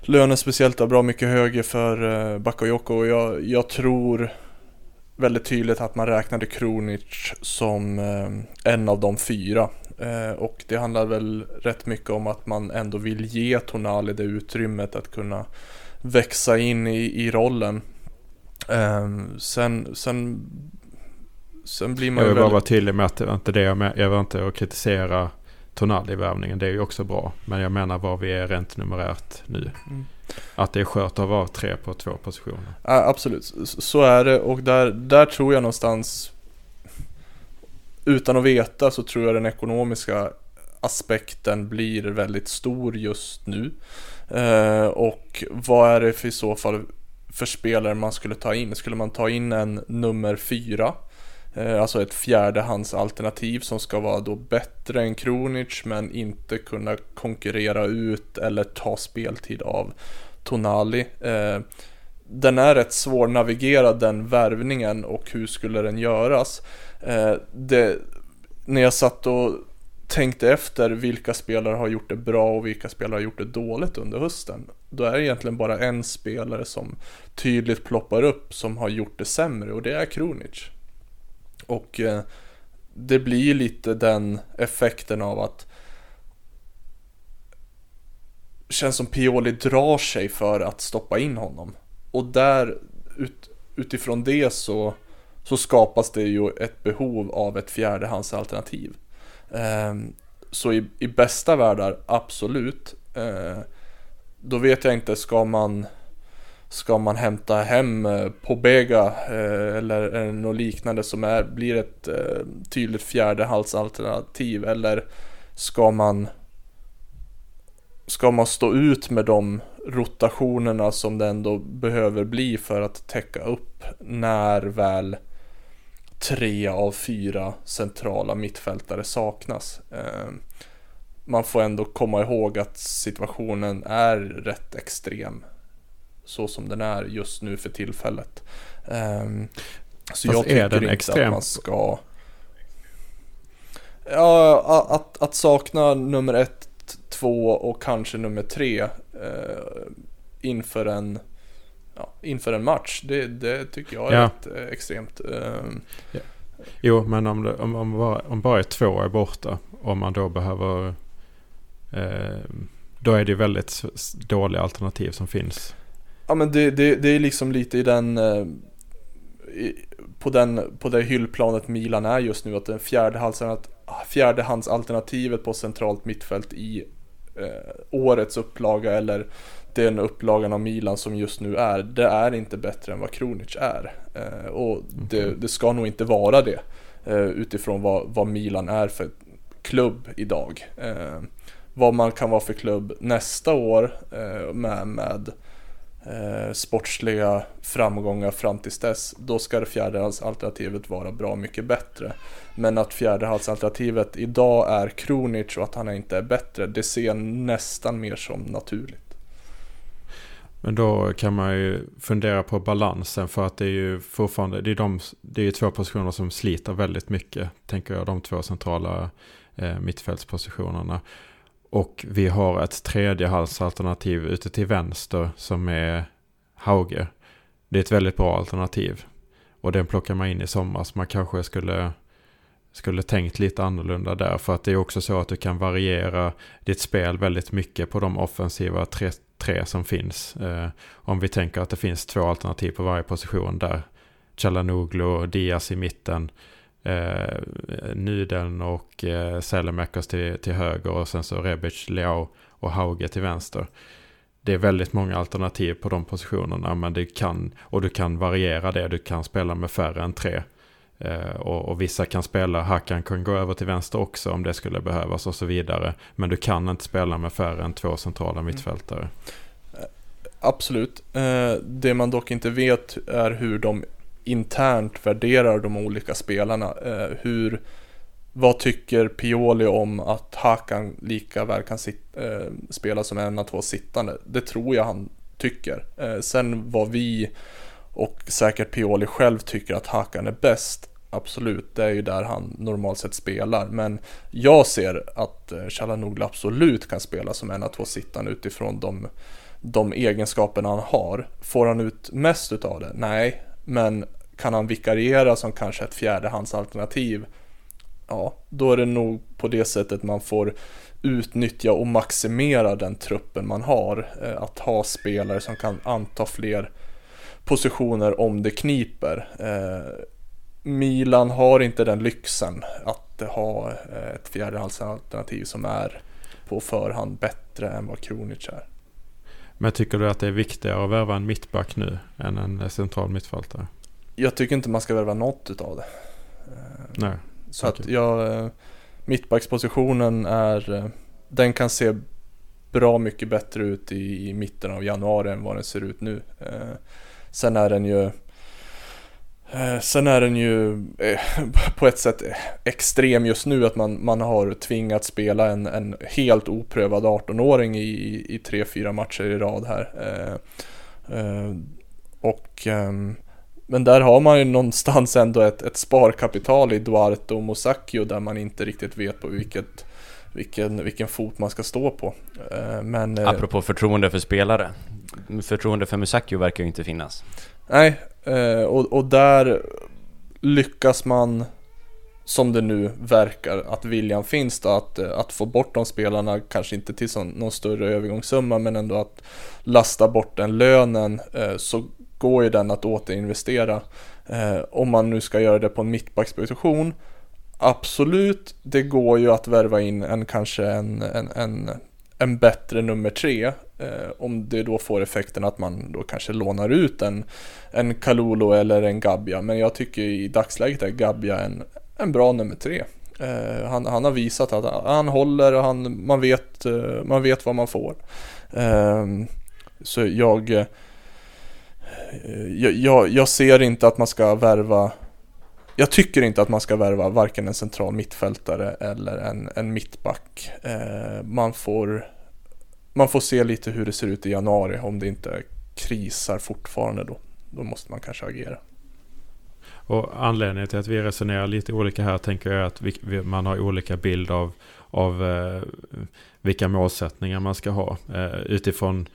Lönen speciellt är bra mycket högre för eh, Bakayoko och jag, jag tror väldigt tydligt att man räknade Kronic som eh, en av de fyra. Eh, och det handlar väl rätt mycket om att man ändå vill ge Tonali det utrymmet att kunna växa in i, i rollen. Um, sen, sen, sen blir man jag vill väldigt... bara vara tydlig med att det inte det jag, jag vill inte kritisera Tonali-värvningen. Det är ju också bra. Men jag menar var vi är rent numerärt nu. Mm. Att det är skört att vara tre på två positioner. Ja, absolut, så är det och där, där tror jag någonstans utan att veta så tror jag den ekonomiska aspekten blir väldigt stor just nu. Eh, och vad är det för i så fall för spelare man skulle ta in? Skulle man ta in en nummer fyra? Eh, alltså ett fjärdehandsalternativ som ska vara då bättre än Kronic men inte kunna konkurrera ut eller ta speltid av Tonali. Eh, den är rätt svårnavigerad den värvningen och hur skulle den göras? Eh, det, när jag satt och tänkte efter vilka spelare har gjort det bra och vilka spelare har gjort det dåligt under hösten. Då är det egentligen bara en spelare som tydligt ploppar upp som har gjort det sämre och det är Kronic. Och eh, det blir lite den effekten av att känns som Pioli drar sig för att stoppa in honom. Och där ut, utifrån det så, så skapas det ju ett behov av ett fjärdehandsalternativ. Ehm, så i, i bästa världar, absolut. Ehm, då vet jag inte, ska man Ska man hämta hem eh, Pobega eh, eller något liknande som är, blir ett eh, tydligt fjärdehalsalternativ eller ska man Ska man stå ut med de rotationerna som det ändå behöver bli för att täcka upp när väl tre av fyra centrala mittfältare saknas. Ehm, man får ändå komma ihåg att situationen är rätt extrem. Så som den är just nu för tillfället. Ehm, så Fast jag tycker inte extrem? att man ska... Ja, att, att sakna nummer ett, två och kanske nummer tre eh, inför en ja, inför en match. Det, det tycker jag är ja. rätt eh, extremt. Eh, ja. Jo, men om, det, om, om, bara, om bara två är borta om man då behöver... Eh, då är det väldigt dåliga alternativ som finns. Ja men det, det, det är liksom lite i den eh, i, på, den, på det hyllplanet Milan är just nu att den fjärdehandsalternat- fjärdehandsalternativet på centralt mittfält i årets upplaga eller den upplagan av Milan som just nu är, det är inte bättre än vad Kronic är. Eh, och det, det ska nog inte vara det eh, utifrån vad, vad Milan är för klubb idag. Eh, vad man kan vara för klubb nästa år eh, med, med eh, sportsliga framgångar fram tills dess, då ska det fjärdehalsalternativet vara bra mycket bättre. Men att fjärdehalsalternativet idag är Kronic och att han inte är bättre, det ser jag nästan mer som naturligt. Men då kan man ju fundera på balansen för att det är ju fortfarande, det är, de, det är ju två positioner som sliter väldigt mycket, tänker jag, de två centrala eh, mittfältspositionerna. Och vi har ett tredje halsalternativ ute till vänster som är Hauge. Det är ett väldigt bra alternativ. Och den plockar man in i somras. Man kanske skulle, skulle tänkt lite annorlunda där. För att det är också så att du kan variera ditt spel väldigt mycket på de offensiva tre, tre som finns. Eh, om vi tänker att det finns två alternativ på varje position där. Chalanoglu och Diaz i mitten. Eh, Nyden och eh, Sälemäckers till, till höger och sen så Rebic, Leao och Hauge till vänster. Det är väldigt många alternativ på de positionerna men det kan, och du kan variera det. Du kan spela med färre än tre. Eh, och, och vissa kan spela, Hakan kan gå över till vänster också om det skulle behövas och så vidare. Men du kan inte spela med färre än två centrala mittfältare. Absolut. Eh, det man dock inte vet är hur de internt värderar de olika spelarna. Eh, hur, vad tycker Pioli om att Hakan lika väl kan sit, eh, spela som en av två sittande? Det tror jag han tycker. Eh, sen vad vi och säkert Pioli själv tycker att Hakan är bäst, absolut, det är ju där han normalt sett spelar. Men jag ser att eh, Chalanoglu absolut kan spela som en av två sittande utifrån de de egenskaperna han har. Får han ut mest utav det? Nej, men kan han vikariera som kanske ett fjärdehandsalternativ? Ja, då är det nog på det sättet man får utnyttja och maximera den truppen man har. Eh, att ha spelare som kan anta fler positioner om det kniper. Eh, Milan har inte den lyxen att ha eh, ett fjärdehandsalternativ som är på förhand bättre än vad Kronic är. Men tycker du att det är viktigare att värva en mittback nu än en central mittfältare? Jag tycker inte man ska värva något utav det. Eh, Nej. Så Okej. att jag, eh, mittbackspositionen är, eh, den kan se bra mycket bättre ut i, i mitten av januari än vad den ser ut nu. Eh, Sen är den ju eh, Sen är den ju eh, <laughs> på ett sätt extrem just nu att man, man har tvingat spela en, en helt oprövad 18-åring i, i, i tre, fyra matcher i rad här. Och ehm, men där har man ju någonstans ändå ett, ett sparkapital i Duarte och Mosacchio där man inte riktigt vet på vilket, vilken, vilken fot man ska stå på. Eh, Men eh, Apropå förtroende för spelare. Förtroende för Musacchio verkar ju inte finnas. nej, eh, och, och där lyckas man som det nu verkar att viljan finns då att, att få bort de spelarna, kanske inte till sån, någon större övergångssumma men ändå att lasta bort den lönen så går ju den att återinvestera. Eh, om man nu ska göra det på en mittbacksposition Absolut, det går ju att värva in en kanske en, en, en, en bättre nummer tre. Eh, om det då får effekten att man då kanske lånar ut en, en Kalulu eller en Gabia. Men jag tycker i dagsläget är Gabia en, en bra nummer tre. Eh, han, han har visat att han håller och han, man, vet, eh, man vet vad man får. Eh, så jag, eh, Eh, jag, jag, jag ser inte att man ska värva jag tycker inte att man ska värva varken en central mittfältare eller en, en mittback. Eh, man, får, man får se lite hur det ser ut i januari om det inte krisar fortfarande då. Då måste man kanske agera. Och anledningen till att vi resonerar lite olika här tänker jag att vi, vi, man har olika bild av, av eh, vilka målsättningar man ska ha. Eh, utifrån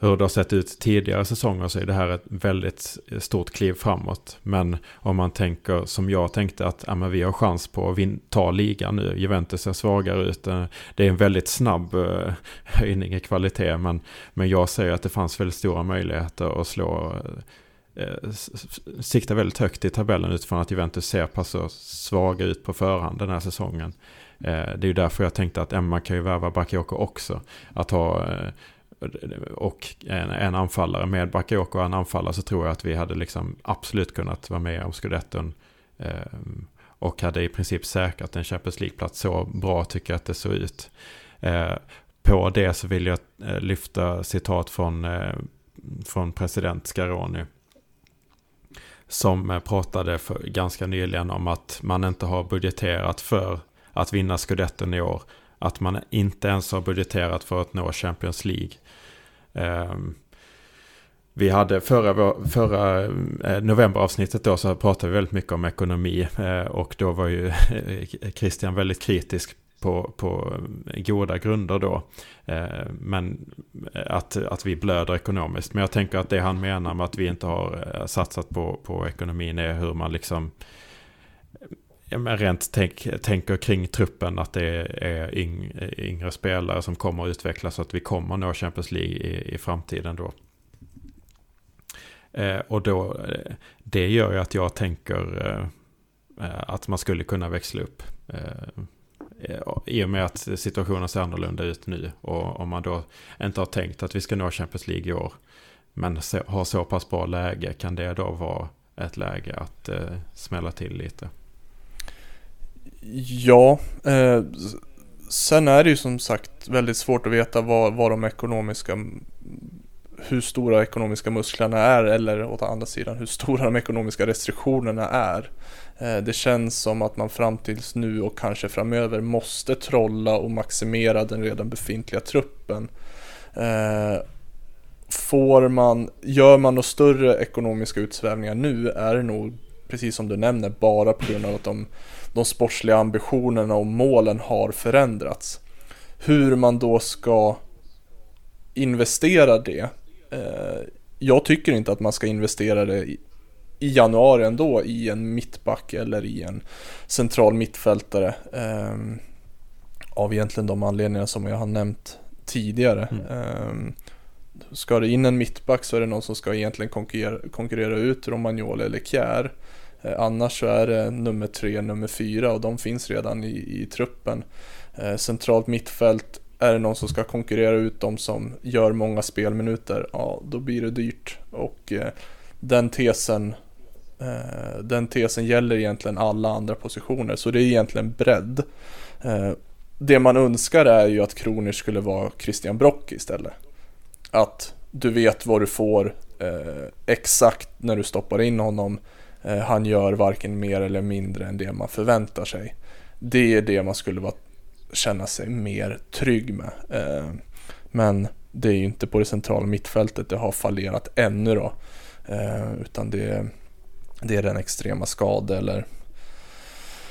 hur det har sett ut tidigare säsonger så är det här ett väldigt stort kliv framåt. Men om man tänker som jag tänkte att ja, men vi har chans på att ta ligan nu. Juventus ser svagare ut. Eh, det är en väldigt snabb eh, höjning i kvalitet. Men, men jag säger att det fanns väldigt stora möjligheter att slå eh, eh sikta väldigt högt i tabellen utifrån att Juventus ser pass svaga ut på förhand den här säsongen. Eh, Det är ju därför jag tänkte att Emma kan ju värva Bakayoko också. Att ha eh, och en, en anfallare med Bakayoko och en anfallare så tror jag att vi hade liksom absolut kunnat vara med om scudetton. Eh, och hade i princip säkrat en Champions League-plats. Så bra tycker jag att det såg ut. Eh, på det så vill jag eh, lyfta citat från, eh, från president Scaroni. Som eh, pratade för, ganska nyligen om att man inte har budgeterat för att vinna scudetten i år. Att man inte ens har budgeterat för att nå Champions League. Ehm, vi hade förra, förra eh, novemberavsnittet då så pratade vi väldigt mycket om ekonomi. Eh, och då var ju <laughs> Christian väldigt kritisk på, på goda grunder då. Ehm, men eh, att, att vi blöder ekonomiskt. Men jag tänker att det han menar med att vi inte har satsat på, på ekonomin är hur man liksom ja, men rent tänk, tänker kring truppen att det är yng, yngre spelare som kommer att utvecklas så att vi kommer nå Champions League i, i framtiden då. Eh, och då, eh, det gör ju att jag tänker eh, eh, att man skulle kunna växla upp. Eh, eh I och med att situationen ser annorlunda ut nu. Och om man då inte har tänkt att vi ska nå Champions League i år. Men har så pass bra läge kan det då vara ett läge att eh, smälla till lite. Ja, eh, sen är det ju som sagt väldigt svårt att veta vad, vad de ekonomiska hur stora ekonomiska musklerna är eller åt andra sidan hur stora de ekonomiska restriktionerna är. Eh, det känns som att man fram tills nu och kanske framöver måste trolla och maximera den redan befintliga truppen. Eh, får man, gör man några större ekonomiska utsvävningar nu är det nog precis som du nämner bara på grund av att de de sportsliga ambitionerna och målen har förändrats. Hur man då ska investera det. Eh, jag tycker inte att man ska investera det i, januari ändå i en mittback eller i en central mittfältare. Eh, av egentligen de anledningar som jag har nämnt tidigare. Eh, ska det in en mittback så är det någon som ska egentligen konkurrera, konkurrera ut Romagnoli eller Kjär. Eh, annars så är det nummer tre, nummer fyra och de finns redan i, i truppen. Eh, centralt mittfält, är det någon som ska konkurrera ut de som gör många spelminuter, ja då blir det dyrt. Och eh, den tesen eh, den tesen gäller egentligen alla andra positioner, så det är egentligen bredd. Eh, det man önskar är ju att Kronor skulle vara Christian Brock istället. Att du vet vad du får eh, exakt när du stoppar in honom. Eh, han gör varken mer eller mindre än det man förväntar sig. Det är det man skulle vara, känna sig mer trygg med. Eh, men det är ju inte på det centrala mittfältet det har fallerat ännu då. Eh, utan det, det är den extrema skada eller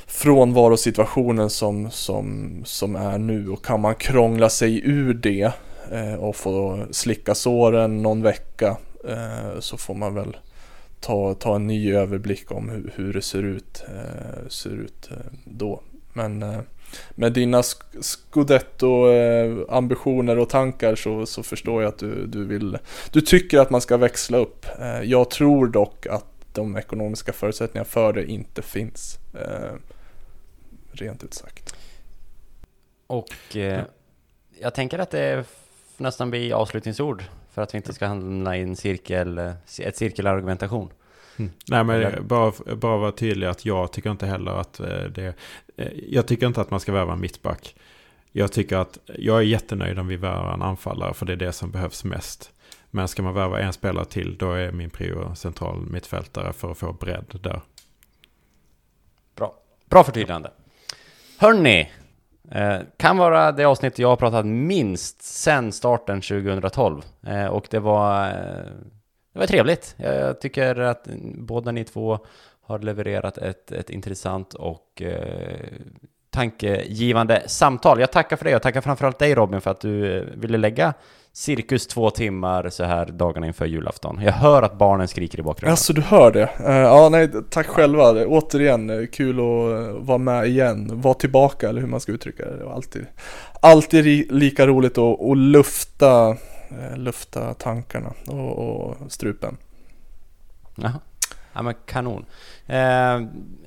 frånvarosituationen som, som, som är nu och kan man krångla sig ur det och få slicka såren någon vecka så får man väl ta, ta en ny överblick om hur, hur det ser ut, eh, ser ut eh, då. Men eh, med dina scudetto-ambitioner och tankar så, så förstår jag att du, du vill Du tycker att man ska växla upp. Eh, jag tror dock att de ekonomiska förutsättningarna för det inte finns. Eh, rent ut sagt. Och eh, jag tänker att det nästan blir avslutningsord för att vi inte ska hamna i en cirkel, ett cirkelargumentation. Mm. Nej men bara, bara vara tydlig att jag tycker inte heller att eh, det... eh, Jag tycker inte att man ska värva en mittback. Jag tycker att jag är jättenöjd om vi värvar en anfallare för det är det som behövs mest. Men ska man värva en spelare till då är min prio central mittfältare för att få bredd där. Bra. Bra förtydligande. Hörni, eh, kan vara det avsnitt jag har pratat minst sen starten 2012. Eh, och det var, eh, det var trevligt. Jag, jag tycker att båda ni två har levererat ett, ett intressant och eh, tankegivande samtal. Jag tackar för det. Jag tackar framförallt dig Robin för att du eh, ville lägga cirkus två timmar så här dagarna inför julafton. Jag hör att barnen skriker i bakgrunden. Alltså du hör det? Uh, ja nej, tack själva. Det, återigen, eh, kul att vara med igen. Vara tillbaka eller hur man ska uttrycka det. Det var alltid, alltid ri, lika roligt att, att lufta, uh, lufta tankarna och, och strupen. Jaha. Ja men kanon.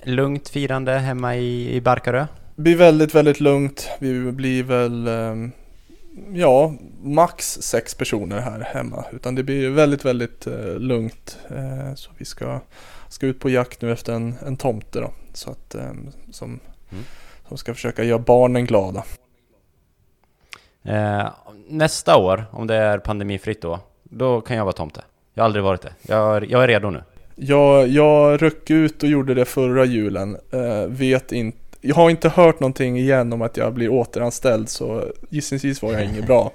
lugnt firande hemma i, i Barkarö? Det blir väldigt, väldigt lugnt. Vi blir väl um, ja, max sex personer här hemma. Utan det blir väldigt, väldigt eh, lugnt. Eh, så vi ska, ska ut på jakt nu efter en, en tomte då. Så att, eh, som, mm. som ska försöka göra barnen glada. Eh, nästa år, om det är pandemifritt då, då kan jag vara tomte. Jag har aldrig varit det. Jag, jag är redo nu. Jag, jag röck ut och gjorde det förra julen. Eh, vet inte jag har inte hört någonting igen om att jag blir återanställd så gissningsvis var jag inget bra.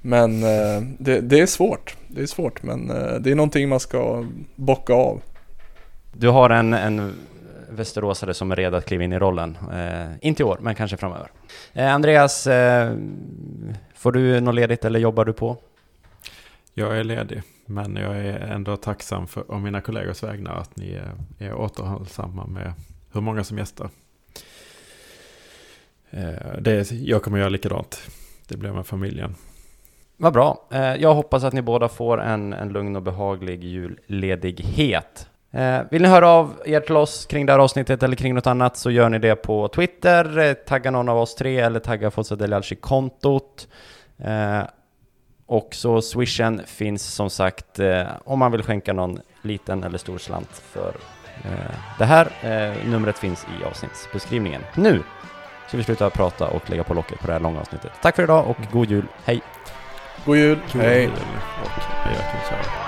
Men eh, det, det, är svårt. Det är svårt men eh, det är någonting man ska bocka av. Du har en, en västeråsare som är redo att kliva in i rollen. Eh, inte i år, men kanske framöver. Eh, Andreas, eh, får du något ledigt eller jobbar du på? Jag är ledig, men jag är ändå tacksam för, om mina kollegors vägnar att ni är, är återhållsamma med hur många som gästar. Eh, det, jag kommer göra likadant. Det blir med familjen. Vad bra. Eh, jag hoppas att ni båda får en, en lugn och behaglig julledighet. Eh, vill ni höra av er till oss kring det här avsnittet eller kring något annat så gör ni det på Twitter, eh, tagga någon av oss tre eller tagga Forza Delialci-kontot. Eh, och så swishen finns som sagt eh, om man vill skänka någon liten eller stor slant för det här. Numret finns i avsnittsbeskrivningen. Nu ska vi sluta prata och lägga på locket på det här långa avsnittet. Tack för idag och god jul. Hej! God jul! God hej! Jul och hej